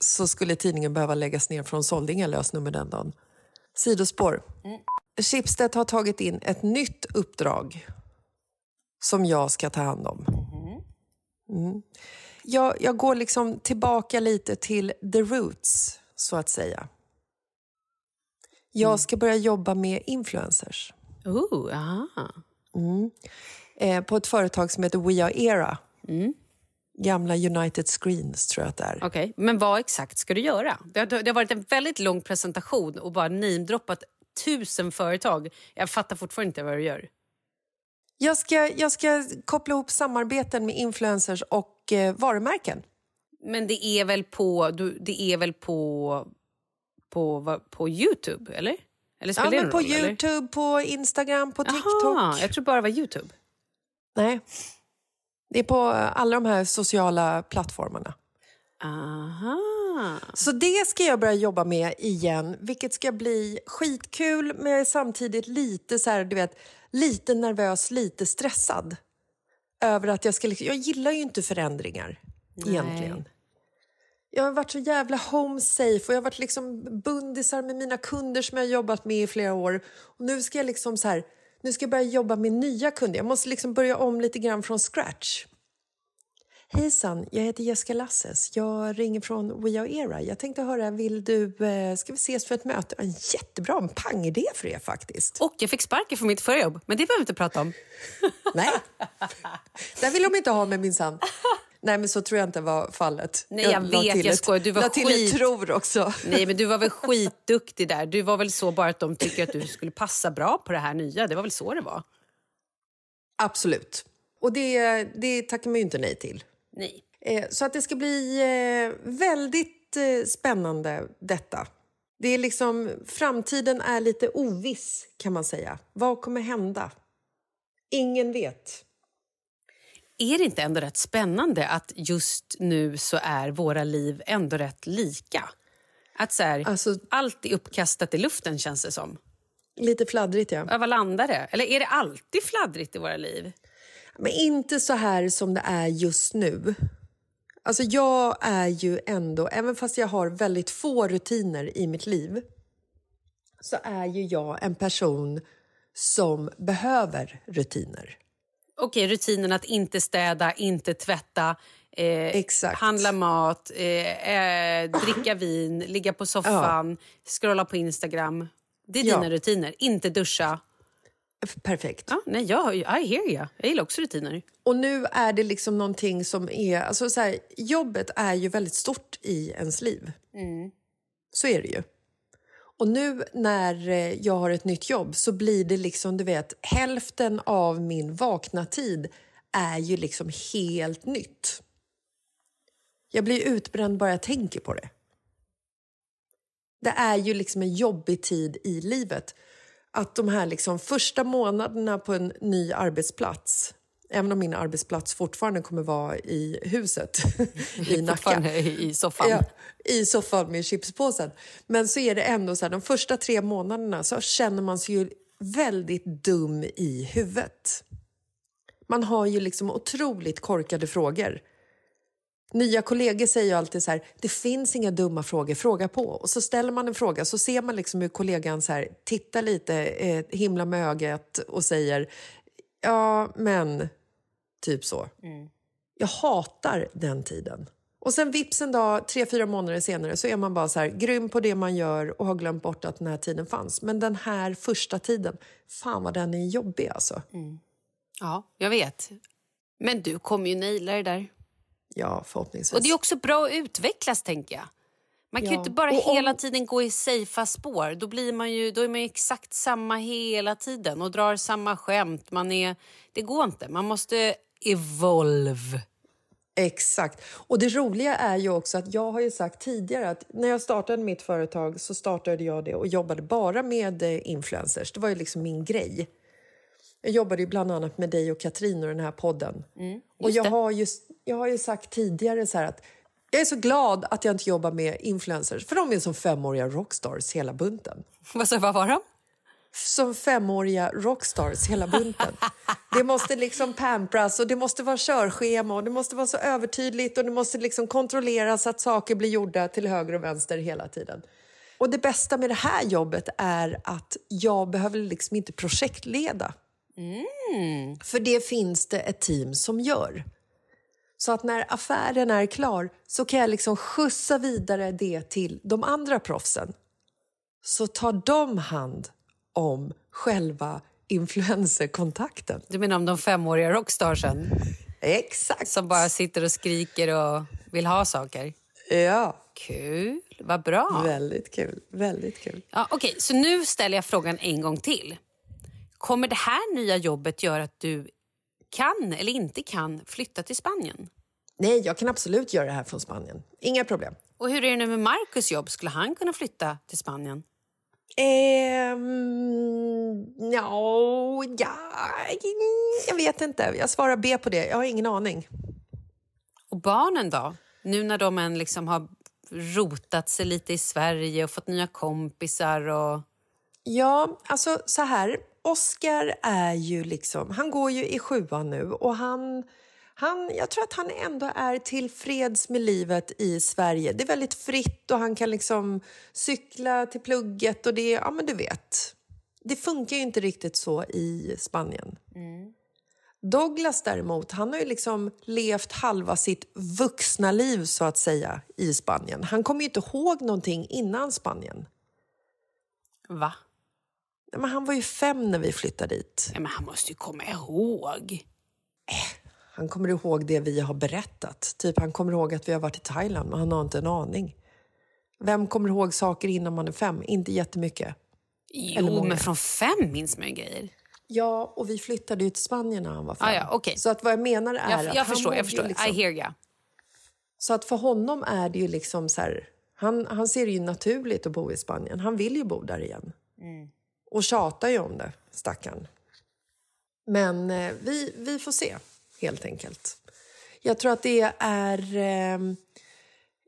Speaker 2: så skulle tidningen behöva läggas ner för hon sålde inga lösnummer den dagen. Sidospår. Schibsted har tagit in ett nytt uppdrag som jag ska ta hand om. Mm. Jag, jag går liksom tillbaka lite till the roots, så att säga. Jag ska börja jobba med influencers.
Speaker 1: Oh, aha.
Speaker 2: Mm. Eh, på ett företag som heter We Are Era. Gamla United Screens tror jag att det är.
Speaker 1: Okej, men vad exakt ska du göra? Det har, det har varit en väldigt lång presentation och bara namedroppat tusen företag. Jag fattar fortfarande inte vad du gör.
Speaker 2: Jag ska, jag ska koppla ihop samarbeten med influencers och eh, varumärken.
Speaker 1: Men det är väl på, du, det är väl på, på, på Youtube, eller? Eller
Speaker 2: Ja,
Speaker 1: spelar det
Speaker 2: men på
Speaker 1: roll, eller?
Speaker 2: Youtube, på Instagram, på TikTok.
Speaker 1: Aha, jag tror bara det var Youtube.
Speaker 2: Nej, det är på alla de här sociala plattformarna.
Speaker 1: Aha.
Speaker 2: Så det ska jag börja jobba med igen, vilket ska bli skitkul men jag är samtidigt lite så här, du vet, lite nervös, lite stressad. Över att jag ska... liksom- Jag gillar ju inte förändringar egentligen. Jag har varit så jävla home safe och jag har varit liksom bundisar med mina kunder som jag har jobbat med i flera år. Och nu ska jag liksom så här, nu ska jag börja jobba med nya kunder. Jag måste liksom börja om lite grann från scratch. Hejsan, jag heter Jessica Lasses. Jag ringer från We Are Era. Jag tänkte höra, vill du, eh, ska vi ses för ett möte? En jättebra, en pangidé för er faktiskt.
Speaker 1: Och jag fick sparken från mitt förra jobb, men det behöver vi inte prata om.
Speaker 2: Nej, där vill de inte ha mig minsann. Nej, men så tror jag inte var fallet.
Speaker 1: Nej, jag
Speaker 2: la
Speaker 1: vet,
Speaker 2: till
Speaker 1: jag
Speaker 2: ett-
Speaker 1: skojar. Du var
Speaker 2: till
Speaker 1: skit-
Speaker 2: tror också.
Speaker 1: Nej, men du var väl skitduktig där. Du var väl så bara att de tycker att du skulle passa bra på det här nya. Det var väl så det var?
Speaker 2: Absolut. Och det, det tackar man ju inte nej till.
Speaker 1: Nej.
Speaker 2: Eh, Så att det ska bli eh, väldigt eh, spännande detta. Det är liksom, framtiden är lite oviss kan man säga. Vad kommer hända? Ingen vet.
Speaker 1: Är det inte ändå rätt spännande att just nu så är våra liv ändå rätt lika? Att så här,
Speaker 2: Alltså-
Speaker 1: allt är uppkastat i luften känns det som.
Speaker 2: Lite fladdrigt ja.
Speaker 1: Ja, Var landar det? Eller är det alltid fladdrigt i våra liv?
Speaker 2: Men inte så här som det är just nu. Alltså jag är ju ändå, även fast jag har väldigt få rutiner i mitt liv så är ju jag en person som behöver rutiner.
Speaker 1: Okej, rutinen att inte städa, inte tvätta, eh, handla mat, eh, eh, dricka vin, ligga på soffan, scrolla på Instagram. Det är
Speaker 2: Ja.
Speaker 1: dina rutiner. Inte duscha.
Speaker 2: Perfekt.
Speaker 1: Ja, nej, jag, I hear you. Jag gillar också rutiner.
Speaker 2: Och nu är det liksom någonting som är... Alltså så här, jobbet är ju väldigt stort i ens liv. Så är det ju. Och nu när eh, jag har ett nytt jobb så blir det liksom, du vet, hälften av min vakna tid är ju liksom helt nytt. Jag blir utbränd bara jag tänker på det. Det är ju liksom en jobbig tid i livet. Att de här liksom första månaderna på en ny arbetsplats Även om min arbetsplats fortfarande kommer vara i huset i Nacka.
Speaker 1: I soffan.
Speaker 2: Ja, I soffan med chipspåsen. Men så är det ändå så här, de första tre månaderna så känner man sig ju väldigt dum i huvudet. Man har ju liksom otroligt korkade frågor. Nya kollegor säger ju alltid så här, det finns inga dumma frågor, fråga på. Och så ställer man en fråga så ser man liksom hur kollegan så här, tittar lite, eh, himla med ögat och säger, ja men, typ så. Jag hatar den tiden. Och sen vips en dag, tre, fyra månader senare så är man bara så här, grym på det man gör och har glömt bort att den här tiden fanns. Men den här första tiden, fan vad den är jobbig alltså.
Speaker 1: Ja, jag vet. Men du kommer ju naila det där.
Speaker 2: Ja, förhoppningsvis.
Speaker 1: Och det är också bra att utvecklas, tänker jag. Man kan ju
Speaker 2: Ja.
Speaker 1: inte bara
Speaker 2: om-
Speaker 1: hela tiden gå i safea spår. Då, blir man ju, då är man ju exakt samma hela tiden och drar samma skämt. Man är, det går inte. Man måste evolve.
Speaker 2: Exakt. Och det roliga är ju också att jag har ju sagt tidigare att när jag startade mitt företag så startade jag det och jobbade bara med eh, influencers. Det var ju liksom min grej. Jag jobbade ju bland annat med dig och Katrin och den här podden. och jag har, ju, jag har ju sagt tidigare så att jag är så glad att jag inte jobbar med influencers för de är som femåriga rockstars hela bunten.
Speaker 1: Vad, sa- vad var de?
Speaker 2: Som femåriga rockstars hela bunten. Det måste liksom pampras och det måste vara körschema och det måste vara så övertydligt och det måste liksom kontrolleras att saker blir gjorda till höger och vänster hela tiden. Och det bästa med det här jobbet är att jag behöver liksom inte projektleda. För det finns det ett team som gör. Så att när affären är klar så kan jag liksom skjutsa vidare det till de andra proffsen. Så tar de hand om själva influencerkontakten.
Speaker 1: Du menar om de femåriga rockstarsen?
Speaker 2: Exakt.
Speaker 1: Som bara sitter och skriker och vill ha saker?
Speaker 2: Ja.
Speaker 1: Kul, vad bra.
Speaker 2: Väldigt kul. Väldigt kul.
Speaker 1: Ja, Okej, så nu ställer jag frågan en gång till. Kommer det här nya jobbet göra att du kan eller inte kan flytta till Spanien?
Speaker 2: Nej, jag kan absolut göra det här från Spanien. Inga problem.
Speaker 1: Och hur är det nu med Marcus jobb? Skulle han kunna flytta till Spanien?
Speaker 2: Ehm, ja, ja, jag vet inte. Jag svarar B på det. Jag har ingen aning.
Speaker 1: Och barnen då? Nu när de än liksom har rotat sig lite i Sverige och fått nya kompisar och...
Speaker 2: Ja, alltså så här. Oscar är ju liksom, han går ju i sjuan nu och han, han, jag tror att han ändå är tillfreds med livet i Sverige. Det är väldigt fritt och han kan liksom cykla till plugget och det, ja men du vet. Det funkar ju inte riktigt så i Spanien. Douglas däremot, han har ju liksom levt halva sitt vuxna liv så att säga i Spanien. Han kommer ju inte ihåg någonting innan Spanien.
Speaker 1: Va?
Speaker 2: Men han var ju fem när vi flyttade dit.
Speaker 1: Ja, men han måste ju komma ihåg.
Speaker 2: Han kommer ihåg det vi har berättat. Typ han kommer ihåg att vi har varit i Thailand, men han har inte en aning. Vem kommer ihåg saker innan man är fem? Inte jättemycket.
Speaker 1: Jo, men från fem minns man ju grejer.
Speaker 2: Ja, och vi flyttade ju till Spanien när han var fem.
Speaker 1: Ah, ja, okej.
Speaker 2: Så att vad jag menar är
Speaker 1: Jag,
Speaker 2: att
Speaker 1: jag
Speaker 2: han
Speaker 1: förstår, jag förstår.
Speaker 2: Liksom,
Speaker 1: I hear ya.
Speaker 2: Så att för honom är det ju liksom så här... Han, han ser det ju naturligt att bo i Spanien. Han vill ju bo där igen. Och tjatar ju om det, stackarn. Men eh, vi, vi får se, helt enkelt. Jag tror att det är eh,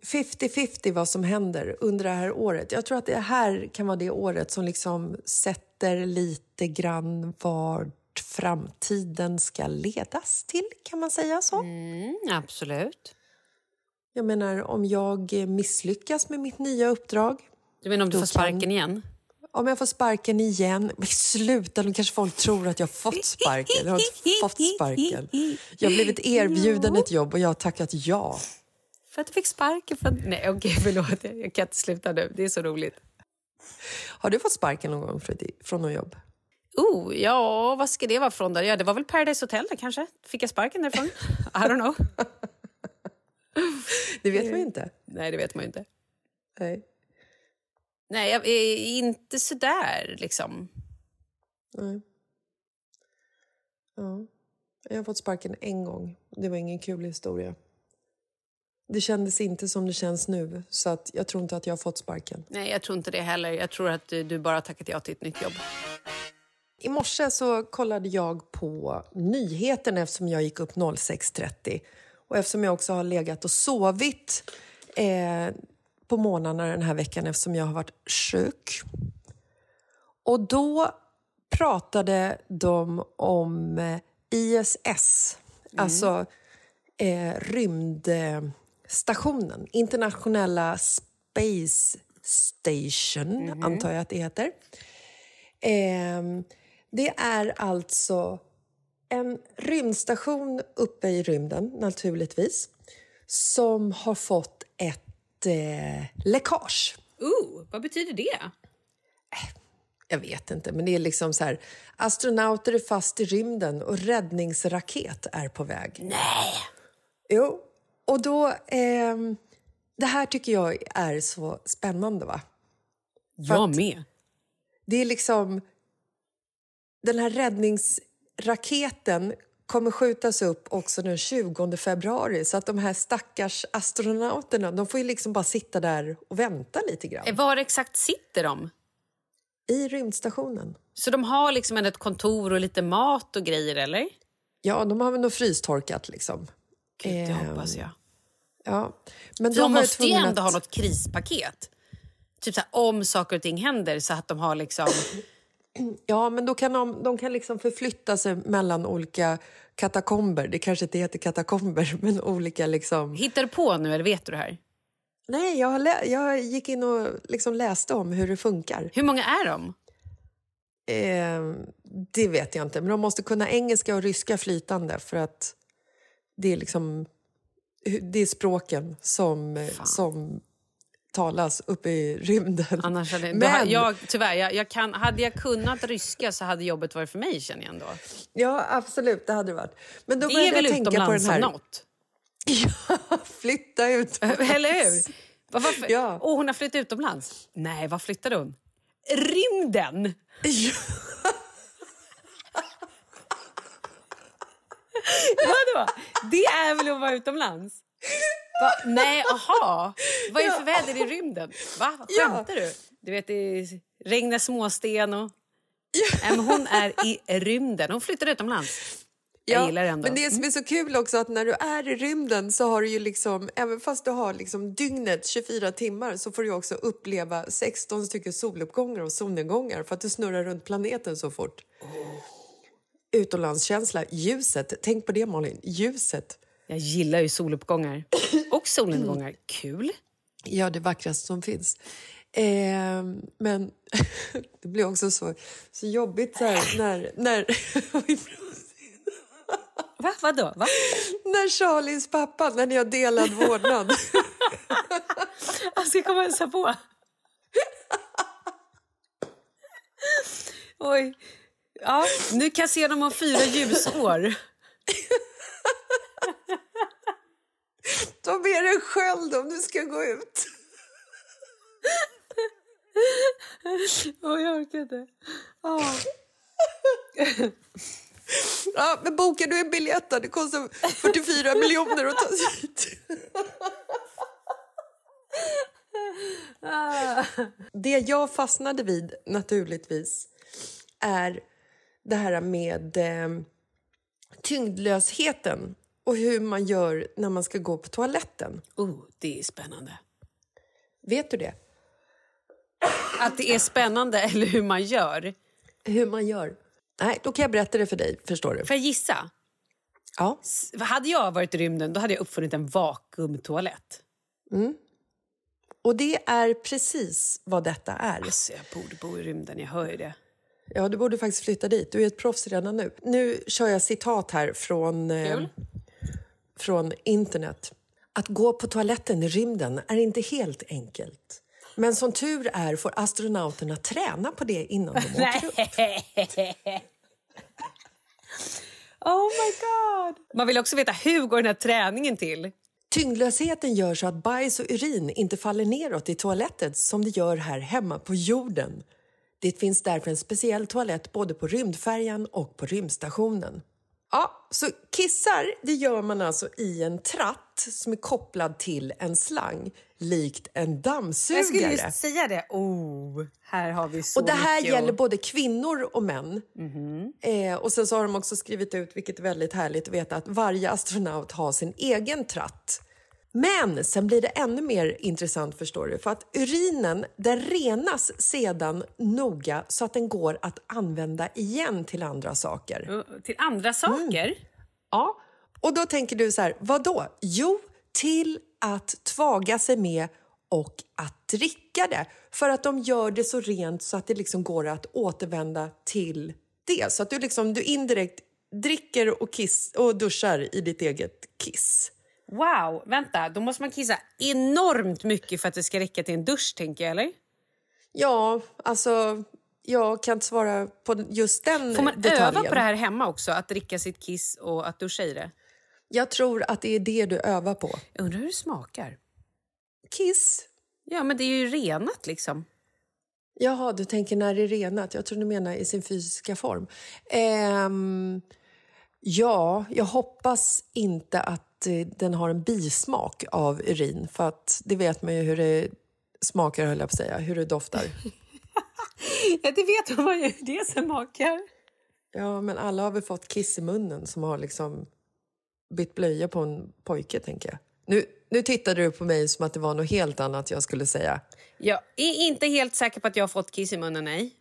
Speaker 2: 50-50 vad som händer under det här året. Jag tror att det här kan vara det året som liksom sätter lite grann vart framtiden ska ledas till, kan man säga så?
Speaker 1: Mm, absolut.
Speaker 2: Jag menar, om jag misslyckas med mitt nya uppdrag...
Speaker 1: Du menar om du får sparken
Speaker 2: kan-
Speaker 1: igen?
Speaker 2: Om jag får sparken igen... Men sluta, nu kanske folk tror att jag fått sparken. Jag har inte fått sparken. Jag har blivit erbjuden ett jobb och jag har tackat ja.
Speaker 1: För att du fick sparken från... Nej, okej, förlåt. Jag kan inte sluta nu. Det är så roligt.
Speaker 2: Har du fått sparken någon gång från, från något jobb?
Speaker 1: Oh, ja, vad ska det vara från då? Ja, det var väl Paradise Hotel där kanske? Fick jag sparken därifrån? I don't know.
Speaker 2: Det vet man ju inte.
Speaker 1: Nej, det vet man ju inte.
Speaker 2: Nej.
Speaker 1: Nej, jag är inte sådär liksom.
Speaker 2: Nej. Ja. Jag har fått sparken en gång. Det var ingen kul historia. Det kändes inte som det känns nu, så att jag tror inte att jag har fått sparken.
Speaker 1: Nej, jag tror inte det heller. Jag tror att du, du bara tackat ja till ett nytt jobb.
Speaker 2: I morse så kollade jag på nyheterna eftersom jag gick upp 06.30. Och eftersom jag också har legat och sovit eh, på morgnarna den här veckan eftersom jag har varit sjuk. Och då pratade de om eh, ISS, alltså eh, rymdstationen, internationella Space Station, antar jag att det heter. Ehm, det är alltså en rymdstation uppe i rymden, naturligtvis som har fått ett eh, läckage.
Speaker 1: Ooh, vad betyder det?
Speaker 2: Jag vet inte, men det är liksom så här... Astronauter är fast i rymden och räddningsraket är på väg.
Speaker 1: Nej!
Speaker 2: Jo, och då... ehm, det här tycker jag är så spännande, va? För
Speaker 1: Jag med.
Speaker 2: Det är liksom... Den här räddningsraketen kommer skjutas upp också den 20 februari så att de här stackars astronauterna de får ju liksom bara sitta där och vänta lite grann.
Speaker 1: Eh, Var exakt sitter de?
Speaker 2: I rymdstationen.
Speaker 1: Så de har liksom ett kontor och lite mat och grejer, eller?
Speaker 2: Ja, de har väl nog frystorkat liksom.
Speaker 1: Gud, det
Speaker 2: Ehm,
Speaker 1: hoppas jag.
Speaker 2: Ja. Men
Speaker 1: de måste ju ändå
Speaker 2: att-
Speaker 1: ha något krispaket. Typ så här, om saker och ting händer så att de har liksom...
Speaker 2: Ja, men då kan de, de kan liksom förflytta sig mellan olika katakomber. Det kanske inte heter katakomber, men olika liksom...
Speaker 1: Hittar du på nu eller vet du det här?
Speaker 2: Nej, jag, jag gick in och liksom läste om hur det funkar.
Speaker 1: Hur många är de?
Speaker 2: Eh, det vet jag inte, men de måste kunna engelska och ryska flytande för att det är liksom det är språken som, som talas uppe i rymden.
Speaker 1: Annars hade,
Speaker 2: Men-
Speaker 1: då, jag, tyvärr, jag, jag kan, hade jag kunnat ryska så hade jobbet varit för mig känner jag ändå.
Speaker 2: Ja, absolut, det hade det varit. Men då
Speaker 1: det är väl
Speaker 2: jag tänka på den
Speaker 1: utomlands
Speaker 2: här...
Speaker 1: något?
Speaker 2: Flytta ut.
Speaker 1: Eller hur? Varför? Åh, hon har flyttat utomlands. Nej, vad flyttade hon? Rymden! Vadå? Det är väl att vara utomlands? Va? Nej, aha. Vad är det för väder i rymden? Va? Skämtar du? Du vet, det regnar småsten och... Men hon är i rymden. Hon flyttar utomlands. Ändå.
Speaker 2: Men det som är så kul också att när du är i rymden så har du ju liksom, även fast du har liksom dygnet 24 timmar så får du också uppleva 16 stycken soluppgångar och solnedgångar för att du snurrar runt planeten så fort. Utomlandskänsla, ljuset, tänk på det Malin, ljuset.
Speaker 1: Jag gillar ju soluppgångar och solnedgångar. Kul.
Speaker 2: Ja, det vackraste som finns. Eh, men det blir också så, så jobbigt så här, när... när
Speaker 1: Va? Vadå? Va?
Speaker 2: När Charlies pappa, när ni har delad vårdnad.
Speaker 1: Alltså, jag kommer och hälsa på. Oj. Ja, nu kan jag se dem om fyra ljusår.
Speaker 2: Ta med dig en sköld om du ska gå ut.
Speaker 1: Åh, jag orkar inte. Åh.
Speaker 2: Ja, men bokar du en biljett? Det kostar 44 miljoner att ta sig hit. Det jag fastnade vid, naturligtvis, är det här med eh, tyngdlösheten och hur man gör när man ska gå på toaletten.
Speaker 1: Oh, det är spännande.
Speaker 2: Vet du det?
Speaker 1: Att det är spännande eller hur man gör.
Speaker 2: Hur man gör? Nej, då kan jag berätta det för dig, förstår du.
Speaker 1: Får jag gissa?
Speaker 2: Ja.
Speaker 1: S- Hade jag varit i rymden då hade jag uppfunnit en vakuumtoalett.
Speaker 2: Mm. Och det är precis vad detta är.
Speaker 1: Alltså, jag borde bo i rymden, jag hör ju det.
Speaker 2: Ja, du borde faktiskt flytta dit. Du är ett proffs redan nu. Nu kör jag citat här från, eh. Från internet. Att gå på toaletten i rymden är inte helt enkelt. Men som tur är får astronauterna träna på det innan de åker upp.
Speaker 1: Oh my god! Man vill också veta hur går den här träningen till?
Speaker 2: Tyngdlösheten gör så att bajs och urin inte faller neråt i toaletten som det gör här hemma på jorden. Det finns därför en speciell toalett både på rymdfärjan och på rymdstationen. Ja, så kissar det gör man alltså i en tratt som är kopplad till en slang, likt en dammsugare.
Speaker 1: Jag skulle just säga det. Oh, här har vi så
Speaker 2: och det här
Speaker 1: mycket
Speaker 2: gäller både kvinnor och män.
Speaker 1: Mhm.
Speaker 2: Eh, och sen så har de också skrivit ut, vilket är väldigt härligt att veta, att varje astronaut har sin egen tratt. Men sen blir det ännu mer intressant förstår du, för att urinen den renas sedan noga så att den går att använda igen till andra saker.
Speaker 1: Till andra saker?
Speaker 2: Ja, och då tänker du så här, vad då? Jo, till att tvaga sig med och att dricka det. För att de gör det så rent så att det liksom går att återvända till det. Så att du, liksom, du indirekt dricker och, kiss, och duschar i ditt eget kiss.
Speaker 1: Wow, vänta, då måste man kissa enormt mycket för att det ska räcka till en dusch, tänker jag, eller?
Speaker 2: Ja, alltså jag kan inte svara på just den
Speaker 1: Får man
Speaker 2: detaljen.
Speaker 1: öva på det här hemma också? Att dricka sitt kiss och att duscha i det?
Speaker 2: Jag tror att det är det du övar på.
Speaker 1: Jag undrar hur det smakar.
Speaker 2: Kiss?
Speaker 1: Ja, men det är ju renat liksom.
Speaker 2: Jaha, du tänker när det är renat. Jag tror du menar i sin fysiska form. Ehm, ja, jag hoppas inte att eh, den har en bismak av urin. För att det vet man ju hur det smakar, höll jag på att säga. Hur det doftar.
Speaker 1: Ja, det vet man ju hur det smakar.
Speaker 2: Ja, men alla har väl fått kiss i munnen som har liksom bytt blöja på en pojke, tänker jag. Nu, nu tittade du på mig som att det var något helt annat jag skulle säga.
Speaker 1: Jag är inte helt säker på att jag har fått kiss i munnen, nej.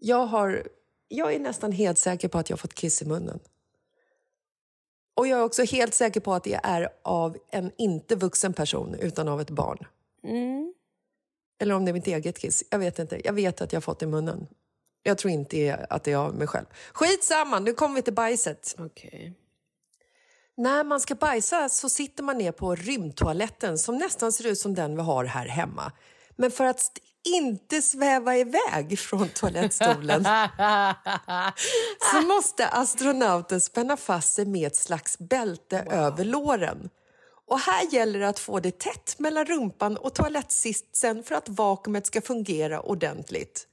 Speaker 2: Jag, har, jag är nästan helt säker på att jag har fått kiss i munnen. Och jag är också helt säker på att det är av en inte vuxen person, utan av ett barn.
Speaker 1: Mm.
Speaker 2: Eller om det är mitt eget kiss. Jag vet inte. Jag vet att jag har fått det i munnen. Jag tror inte att det är av mig själv. Skitsamma, nu kommer vi till bajset.
Speaker 1: Okay.
Speaker 2: När man ska bajsa så sitter man ner på rymdtoaletten som nästan ser ut som den vi har här hemma. Men för att inte sväva iväg från toalettstolen så måste astronauten spänna fast sig med ett slags bälte över låren. Och här gäller det att få det tätt mellan rumpan och toalettsitsen för att vakuumet ska fungera ordentligt.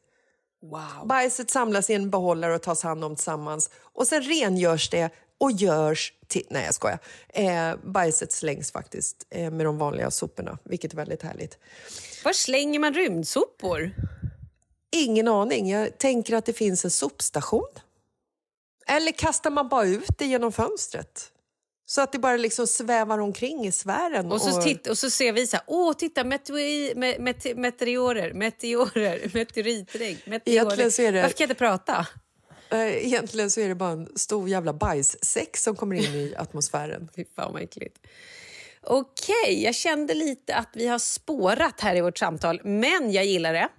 Speaker 1: Wow.
Speaker 2: Bajset samlas i en behållare och tas hand om tillsammans. Och sen rengörs det och görs till... Nej, jag skojar. Eh, bajset slängs faktiskt eh, med de vanliga soporna, vilket är väldigt härligt.
Speaker 1: Var slänger man rymdsopor?
Speaker 2: Ingen aning. Jag tänker att det finns en sopstation. Eller kastar man bara ut det genom fönstret? Så att det bara liksom svävar omkring i sfären.
Speaker 1: Och så, titt, och så ser vi så här, åh titta meteori, me, met, meteorer, meteorer, meteoritregn, meteorer.
Speaker 2: Egentligen så är det-
Speaker 1: Varför kan jag inte prata?
Speaker 2: Eh, Egentligen så är det bara en stor jävla bajssäck som kommer in i atmosfären.
Speaker 1: Fy fan vad äckligt. Okej, jag kände lite att vi har spårat här i vårt samtal, men jag gillar det.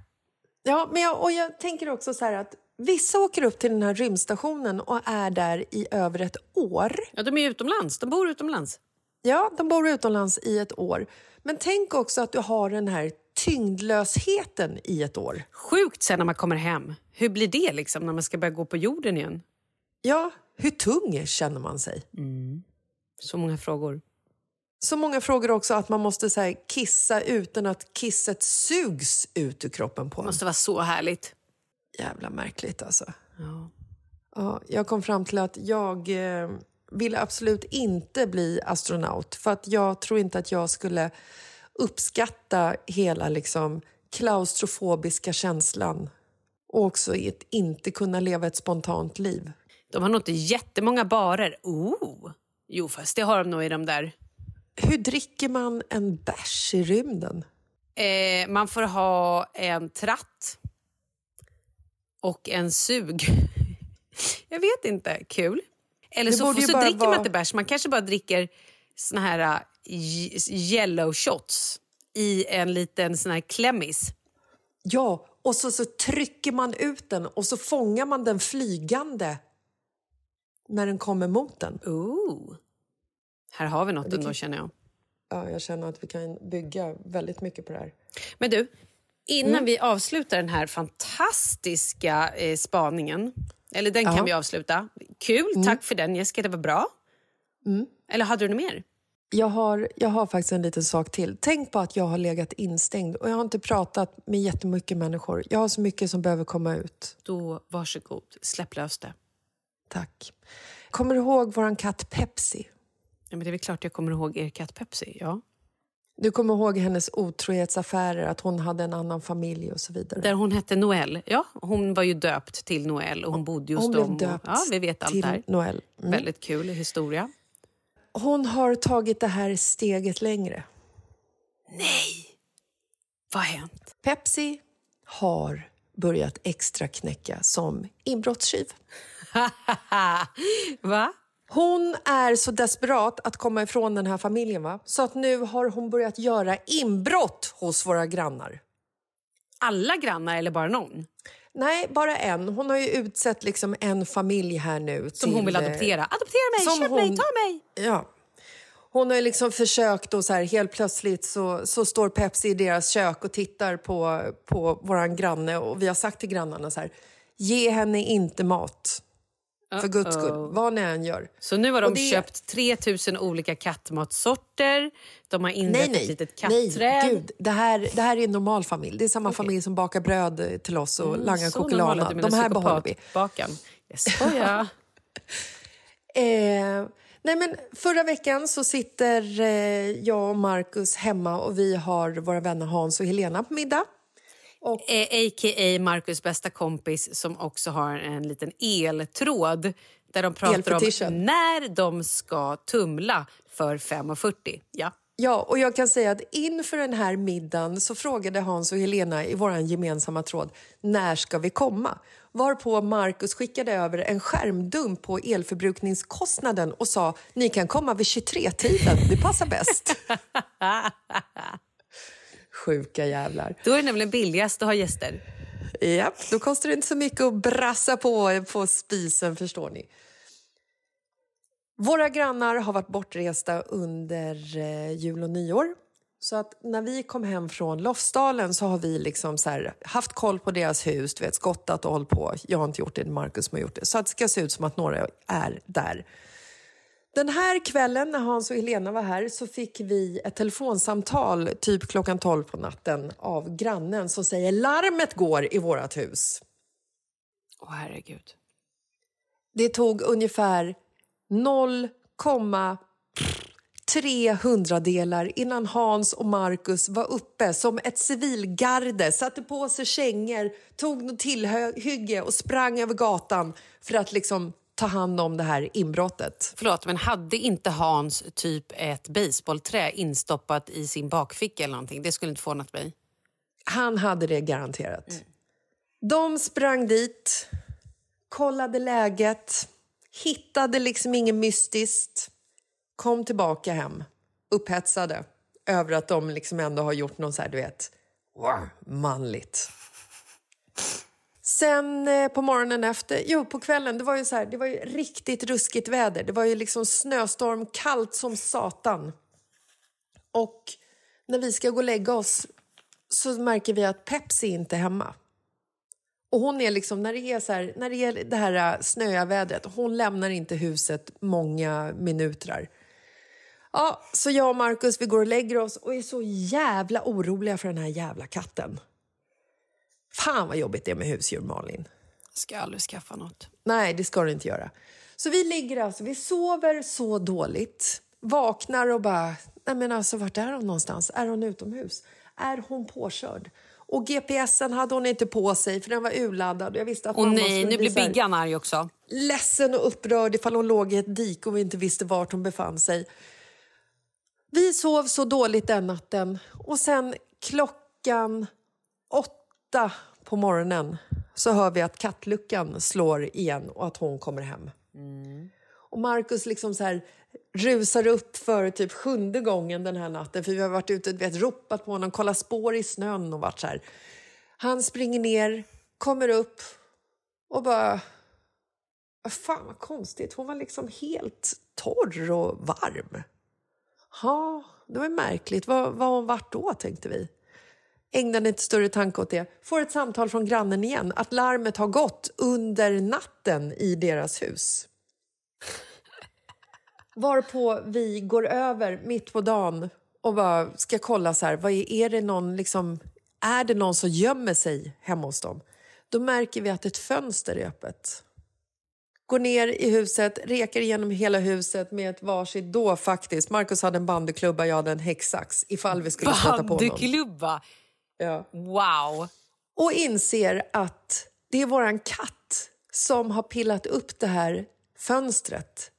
Speaker 2: Ja, men jag, och jag tänker också så här att vissa åker upp till den här rymdstationen och är där i över ett år.
Speaker 1: Ja, de är utomlands, de bor utomlands.
Speaker 2: Ja, de bor utomlands i ett år. Men tänk också att du har den här tyngdlösheten i ett år.
Speaker 1: Sjukt sen när man kommer hem. Hur blir det liksom när man ska börja gå på jorden igen?
Speaker 2: Ja, hur tung känner man sig?
Speaker 1: Så många frågor.
Speaker 2: Så många frågor också att man måste så här, kissa utan att kisset sugs ut ur kroppen på
Speaker 1: Det
Speaker 2: en.
Speaker 1: måste vara så härligt.
Speaker 2: Jävla märkligt alltså.
Speaker 1: Ja.
Speaker 2: Ja, jag kom fram till att jag eh, ville absolut inte bli astronaut för att jag tror inte att jag skulle uppskatta hela liksom, klaustrofobiska känslan och också i ett, inte kunna leva ett spontant liv.
Speaker 1: De har nog inte jättemånga barer. Oh. Jo, fast det har de nog i de där.
Speaker 2: Hur dricker man en bärs i rymden?
Speaker 1: Eh, man får ha en tratt och en sug. Jag vet inte. Kul. Eller
Speaker 2: Det
Speaker 1: så, så dricker
Speaker 2: vara-
Speaker 1: man inte bärs. Man kanske bara dricker såna här yellow shots i en liten sån här klämmis.
Speaker 2: Ja, och så, så trycker man ut den och så fångar man den flygande när den kommer mot den.
Speaker 1: Ooh. Här har vi något ändå,
Speaker 2: kan-
Speaker 1: känner jag.
Speaker 2: Ja, jag känner att vi kan bygga väldigt mycket på det här.
Speaker 1: Men du, innan
Speaker 2: Mm.
Speaker 1: vi avslutar den här fantastiska eh, spaningen, eller den kan
Speaker 2: Ja.
Speaker 1: vi avsluta. Kul, tack för den Jessica, det var bra.
Speaker 2: Mm.
Speaker 1: Eller hade du något mer?
Speaker 2: Jag har, jag har faktiskt en liten sak till. Tänk på att jag har legat instängd och jag har inte pratat med jättemycket människor. Jag har så mycket som behöver komma ut.
Speaker 1: Då varsågod, släpp lös det.
Speaker 2: Tack. Kommer du ihåg vår katt Pepsi?
Speaker 1: Ja, men det är väl klart jag kommer ihåg er katt Pepsi. Ja.
Speaker 2: Du kommer ihåg hennes otrohetsaffärer, att hon hade en annan familj och så vidare.
Speaker 1: Där hon hette Noel. Ja, hon var ju döpt till Noel och hon bodde hos
Speaker 2: hon blev
Speaker 1: dem. och-
Speaker 2: döpt
Speaker 1: ja, vi vet allt
Speaker 2: till
Speaker 1: det här.
Speaker 2: Noel. Mm.
Speaker 1: Väldigt kul historia.
Speaker 2: Hon har tagit det här steget längre.
Speaker 1: Nej! Vad har hänt?
Speaker 2: Pepsi har börjat extra knäcka som inbrottstjuv.
Speaker 1: Va?
Speaker 2: Hon är så desperat att komma ifrån den här familjen va? så att nu har hon börjat göra inbrott hos våra grannar.
Speaker 1: Alla grannar eller bara någon?
Speaker 2: Nej, bara en. Hon har ju utsett liksom en familj här nu.
Speaker 1: Som
Speaker 2: till,
Speaker 1: hon vill
Speaker 2: eh,
Speaker 1: adoptera. Adoptera mig,
Speaker 2: som
Speaker 1: köp
Speaker 2: hon-
Speaker 1: mig, ta mig!
Speaker 2: Ja. Hon har ju liksom försökt och så här, helt plötsligt så, så står Pepsi i deras kök och tittar på, på våran granne och vi har sagt till grannarna så här, ge henne inte mat. För guds skull, vad ni än gör.
Speaker 1: Så nu har de
Speaker 2: det-
Speaker 1: köpt 3000 olika kattmatsorter. De har inrett
Speaker 2: Nej,
Speaker 1: ett
Speaker 2: nej.
Speaker 1: litet
Speaker 2: nej
Speaker 1: katträd.
Speaker 2: gud, det, här, det här är en normal familj. Det är samma familj som bakar bröd till oss och
Speaker 1: Mm,
Speaker 2: langar choklad. De här behåller vi.
Speaker 1: psykopatbakan. Jag skojar.
Speaker 2: Eh, nej men förra veckan så sitter eh, jag och Markus hemma och vi har våra vänner Hans och Helena på middag.
Speaker 1: Eh, A.k.a. Marcus bästa kompis som också har en liten eltråd där de pratar
Speaker 2: Elfetischen.
Speaker 1: om när de ska tumla för 5.40. Ja.
Speaker 2: Ja, och jag kan säga att inför den här middagen så frågade Hans och Helena i vår gemensamma tråd när ska vi komma? Varpå Markus skickade över en skärmdump på elförbrukningskostnaden och sa ni kan komma vid 23-tiden, det passar bäst. Sjuka jävlar.
Speaker 1: Då är det nämligen billigast att ha gäster.
Speaker 2: Japp, då kostar det inte så mycket att brassa på på spisen, förstår ni. Våra grannar har varit bortresta under eh, jul och nyår. Så att när vi kom hem från Lofsdalen så har vi liksom så här, haft koll på deras hus, du vet, skottat och hållit på. Jag har inte gjort det, Markus som har gjort det. Så att det ska se ut som att några är där. Den här kvällen när Hans och Helena var här så fick vi ett telefonsamtal typ klockan 12 på natten av grannen som säger larmet går i vårt hus.
Speaker 1: Åh herregud.
Speaker 2: Det tog ungefär 0,3 hundradelar innan Hans och Markus var uppe som ett civilgarde, satte på sig kängor, tog något tillhygge och sprang över gatan för att liksom ta hand om det här inbrottet.
Speaker 1: Förlåt, men hade inte Hans typ ett baseballträ instoppat i sin bakficka eller någonting? Det skulle inte förvånat mig.
Speaker 2: Han hade det garanterat. De sprang dit, kollade läget, hittade liksom inget mystiskt, kom tillbaka hem upphetsade över att de liksom ändå har gjort något så här, du vet, wow, manligt. Sen eh, på morgonen efter, jo på kvällen, det var ju så här, det var ju riktigt ruskigt väder. Det var ju liksom snöstorm, kallt som satan. Och när vi ska gå och lägga oss så märker vi att Pepsi inte är hemma. Och hon är liksom, när det är, så här, när det, är det här eh, snöiga vädret, hon lämnar inte huset många minuter. Ja, så jag och Markus vi går och lägger oss och är så jävla oroliga för den här jävla katten. Fan vad jobbigt det är med husdjur, Malin.
Speaker 1: Ska aldrig skaffa något.
Speaker 2: Nej, det ska du inte göra. Så vi ligger alltså, vi sover så dåligt. Vaknar och bara, nej men alltså vart är hon någonstans? Är hon utomhus? Är hon påkörd? Och GPSen hade hon inte på sig för den var urladdad. Jag visste att
Speaker 1: Åh nej, nu
Speaker 2: bli
Speaker 1: blir Biggan arg också.
Speaker 2: ledsen och upprörd ifall hon låg i ett dike och vi inte visste vart hon befann sig. Vi sov så dåligt den natten och sen klockan åtta på morgonen så hör vi att kattluckan slår igen och att hon kommer hem. Och Markus liksom så här rusar upp för typ sjunde gången den här natten för vi har varit ute och vet, ropat på honom, kollat spår i snön och varit så här. Han springer ner, kommer upp och bara... Fan vad konstigt, hon var liksom helt torr och varm. Ja, det var märkligt. Vad var hon varit då, tänkte vi. Ägnade inte större tanke åt det. Får ett samtal från grannen igen att larmet har gått under natten i deras hus. Varpå vi går över mitt på dagen och bara ska kolla så här, vad är, är det någon liksom, är det någon som gömmer sig hemma hos dem? Då märker vi att ett fönster är öppet. Går ner i huset, rekar igenom hela huset med ett varsitt, då faktiskt, Markus hade en bandyklubba, jag hade en häcksax ifall vi skulle stöta på någon.
Speaker 1: Bandyklubba!
Speaker 2: Ja.
Speaker 1: Wow!
Speaker 2: Och inser att det är våran katt som har pillat upp det här fönstret.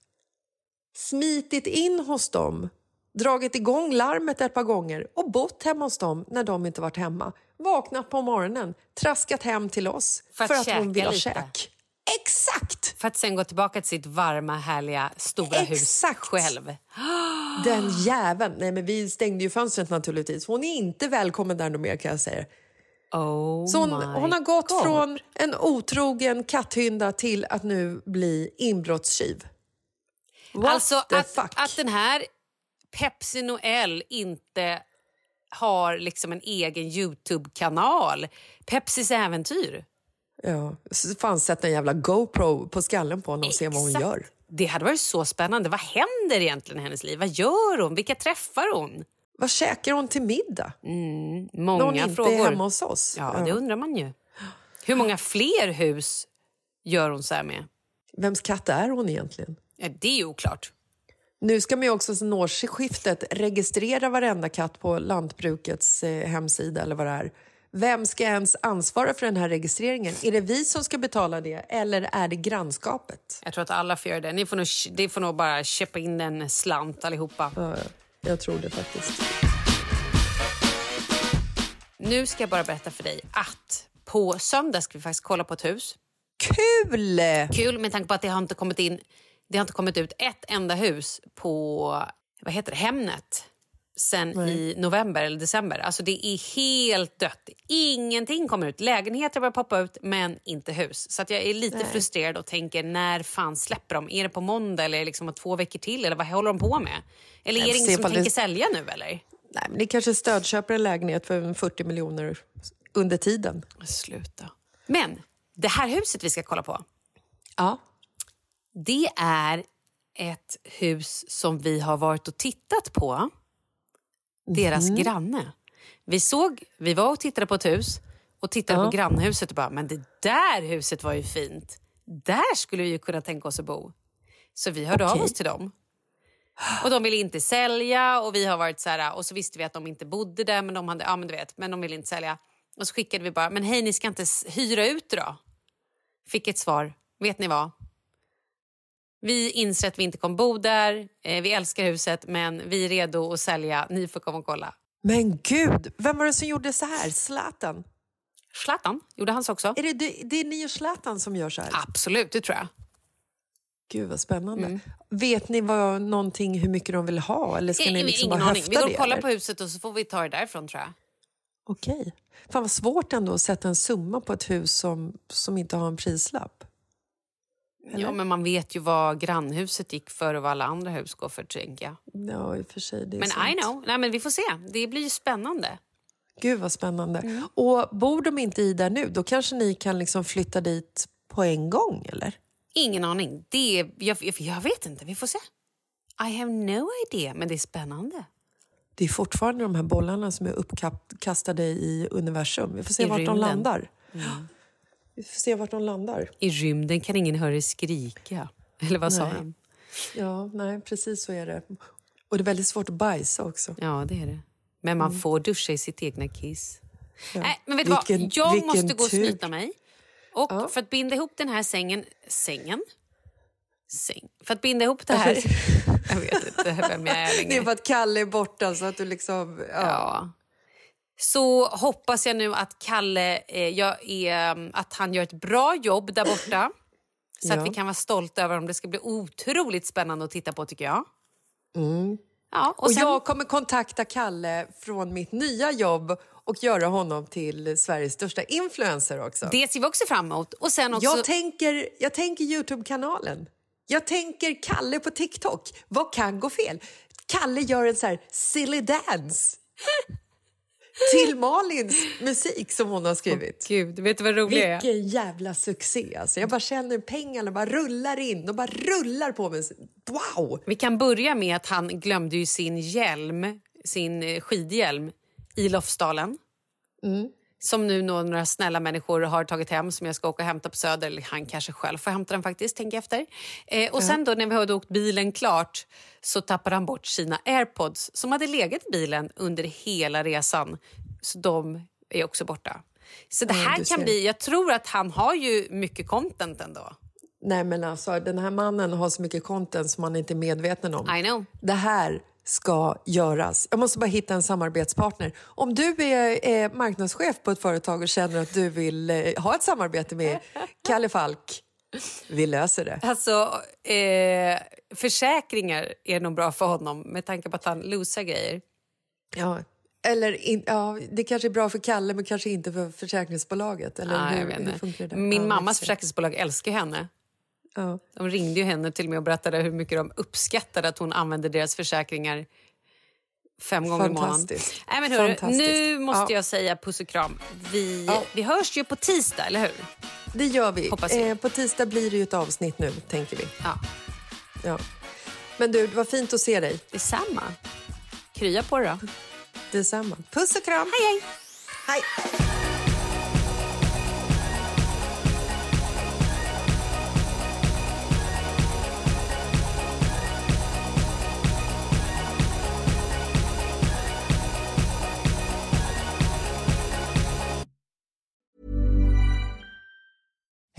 Speaker 2: Smitit in hos dem, dragit igång larmet ett par gånger och bott hemma hos dem när de inte varit hemma. Vaknat på morgonen, traskat hem till oss
Speaker 1: För att
Speaker 2: hon
Speaker 1: käka
Speaker 2: vill ha
Speaker 1: lite.
Speaker 2: käk. Exakt!
Speaker 1: För att sen gå tillbaka till sitt varma, härliga, stora hus
Speaker 2: Exakt.
Speaker 1: själv.
Speaker 2: Den jäveln. Nej, men vi stängde ju fönstret naturligtvis. Hon är inte välkommen där mer kan jag säga.
Speaker 1: Oh
Speaker 2: Så hon, hon har gått
Speaker 1: God.
Speaker 2: från en otrogen katthynda till att nu bli inbrottstjuv. What
Speaker 1: Alltså att,
Speaker 2: fuck?
Speaker 1: att den här Pepsi Noel inte har liksom en egen Youtube-kanal. Pepsis äventyr.
Speaker 2: Ja, så fan sätta en jävla GoPro på skallen på henne och se vad hon gör.
Speaker 1: Det hade varit så spännande. Vad händer egentligen i hennes liv? Vad gör hon? Vilka träffar hon?
Speaker 2: Vad käkar hon till middag?
Speaker 1: Mm, många
Speaker 2: hon inte
Speaker 1: frågor.
Speaker 2: är hemma hos oss.
Speaker 1: Ja, det undrar man ju. Hur många fler hus gör hon så här med?
Speaker 2: Vems katt är hon egentligen?
Speaker 1: Ja, det är oklart.
Speaker 2: Nu ska man ju också sen årsskiftet registrera varenda katt på lantbrukets eh, hemsida eller vad det är. Vem ska ens ansvara för den här registreringen? Är det vi som ska betala det eller är det grannskapet?
Speaker 1: Jag tror att alla får göra det. Ni får nog, det får nog bara köpa in en slant allihopa.
Speaker 2: Ja, jag tror det faktiskt.
Speaker 1: Nu ska jag bara berätta för dig att på söndag ska vi faktiskt kolla på ett hus.
Speaker 2: Kul!
Speaker 1: Kul med tanke på att det har inte kommit in det har inte kommit ut ett enda hus på vad heter det, Hemnet sen i november eller december. Alltså det är helt dött. Ingenting kommer ut. Lägenheter börjar poppa ut, men inte hus. Så att jag är lite
Speaker 2: Nej.
Speaker 1: frustrerad och tänker när fan släpper de? Är det på måndag eller det liksom om två veckor till? Eller vad håller de på med? Eller är det ingen som
Speaker 2: ifall
Speaker 1: tänker
Speaker 2: det-
Speaker 1: sälja nu eller?
Speaker 2: Nej, men ni kanske stödköper en lägenhet för 40 miljoner under tiden.
Speaker 1: Sluta. Men det här huset vi ska kolla på.
Speaker 2: Ja.
Speaker 1: Det är ett hus som vi har varit och tittat på. Deras
Speaker 2: Mhm.
Speaker 1: granne. Vi såg, vi var och tittade på ett hus och tittade
Speaker 2: Ja.
Speaker 1: på grannhuset och bara, men det där huset var ju fint. Där skulle vi ju kunna tänka oss att bo. Så vi hörde av
Speaker 2: Okej.
Speaker 1: oss till dem. Och de ville inte sälja och vi har varit så här, och så visste vi att de inte bodde där men de hade, ja men du vet, men de ville inte sälja. Och så skickade vi bara, men hej ni ska inte hyra ut då? Fick ett svar, vet ni vad? Vi inser att vi inte kommer bo där, eh, vi älskar huset men vi är redo att sälja, ni får komma och kolla.
Speaker 2: Men gud, vem var det som gjorde så här? Zlatan?
Speaker 1: Zlatan gjorde hans också.
Speaker 2: Är det, det, det är ni och Zlatan som gör så här?
Speaker 1: Absolut, det tror jag.
Speaker 2: Gud vad spännande.
Speaker 1: Mm.
Speaker 2: Vet ni vad, någonting hur mycket de vill ha? Eller ska ni liksom
Speaker 1: Ingen
Speaker 2: bara
Speaker 1: aning. Vi går och kollar på huset och så får vi ta det därifrån tror jag.
Speaker 2: Okej. Fan vad svårt ändå att sätta en summa på ett hus som, som inte har en prislapp.
Speaker 1: Ja, men man vet ju vad grannhuset gick för och vad alla andra hus går för, tänker jag.
Speaker 2: Ja, i och för sig.
Speaker 1: Men
Speaker 2: sant.
Speaker 1: I know. Nej, men vi får se. Det blir ju spännande.
Speaker 2: Gud vad spännande.
Speaker 1: Mm.
Speaker 2: Och bor de inte i där nu, då kanske ni kan liksom flytta dit på en gång, eller?
Speaker 1: Ingen aning. Det är, jag, jag, vet inte. Vi får se. I have no idea, men det är spännande.
Speaker 2: Det är fortfarande de här bollarna som är uppkastade i universum. Vi får se
Speaker 1: I
Speaker 2: vart de landar.
Speaker 1: Mm.
Speaker 2: Vi får se vart de landar.
Speaker 1: I rymden kan ingen höra dig skrika. Eller vad sa
Speaker 2: Nej.
Speaker 1: han?
Speaker 2: Ja, nej, precis så är det. Och det är väldigt svårt att bajsa också.
Speaker 1: Ja, det är det. Men man får duscha i sitt egna kiss.
Speaker 2: Ja.
Speaker 1: Nej, men vet du vad?
Speaker 2: Vilken-
Speaker 1: Jag
Speaker 2: vilken
Speaker 1: måste gå och
Speaker 2: tur.
Speaker 1: snyta mig. Och för att binda ihop den här sängen... Sängen? Säng. För att binda ihop det här... jag vet inte vem jag är längre.
Speaker 2: Det är för att Kalle är borta så att du liksom... Ja.
Speaker 1: Ja. Så hoppas jag nu att Kalle eh, är, att han gör ett bra jobb där borta. Så
Speaker 2: Ja.
Speaker 1: att vi kan vara stolta över honom. Det ska bli otroligt spännande att titta på tycker jag.
Speaker 2: Mm.
Speaker 1: Ja, och
Speaker 2: Och
Speaker 1: sen,
Speaker 2: jag kommer kontakta Kalle från mitt nya jobb och göra honom till Sveriges största influencer också.
Speaker 1: Det ser vi också fram emot. Och sen också,
Speaker 2: Jag tänker, jag tänker Youtube-kanalen. Jag tänker Kalle på TikTok. Vad kan gå fel? Kalle gör en så här silly dance till Malins musik som hon har skrivit.
Speaker 1: Gud, vet du vad roligt är?
Speaker 2: Vilken jävla succé! Alltså. Jag bara känner pengarna bara rullar in. De bara rullar på mig. Wow!
Speaker 1: Vi kan börja med att han glömde ju sin hjälm, sin eh, skidhjälm i Lofsdalen.
Speaker 2: Mm.
Speaker 1: Som nu nå- några snälla människor har tagit hem som jag ska åka och hämta på Söder. Eller han kanske själv får hämta den faktiskt, tänker efter. Eh, och sen då när vi hade åkt bilen klart så tappade han bort sina airpods som hade legat i bilen under hela resan. Så de är också borta. Så det här
Speaker 2: du
Speaker 1: kan bli... Jag tror att han har ju mycket content ändå.
Speaker 2: Nej men alltså, den här mannen har så mycket content som man inte är medveten om.
Speaker 1: I know.
Speaker 2: Det här ska göras. Jag måste bara hitta en samarbetspartner. Om du är, är marknadschef på ett företag och känner att du vill eh, ha ett samarbete med Kalle Falk, vi löser det.
Speaker 1: Alltså, eh, försäkringar är nog bra för honom med tanke på att han losar grejer.
Speaker 2: Ja. Eller in, ja, det kanske är bra för Kalle men kanske inte för försäkringsbolaget. Eller
Speaker 1: Nej,
Speaker 2: hur, hur?
Speaker 1: Min
Speaker 2: Ja,
Speaker 1: mammas försäkringsbolag älskar henne.
Speaker 2: Ja.
Speaker 1: De ringde ju henne till och med och berättade hur mycket de uppskattade att hon använde deras försäkringar Fem gånger i månaden. Nej, men hörru, nu måste
Speaker 2: Ja.
Speaker 1: jag säga puss och kram. Vi,
Speaker 2: Ja.
Speaker 1: vi hörs ju på tisdag, eller hur?
Speaker 2: Det gör
Speaker 1: vi.
Speaker 2: Eh, på tisdag blir det ju ett avsnitt nu, tänker vi.
Speaker 1: Ja.
Speaker 2: Ja. Men du, det var fint att se dig.
Speaker 1: Detsamma. Krya på dig då.
Speaker 2: Detsamma. Puss och kram.
Speaker 1: Hej, hej.
Speaker 2: Hej.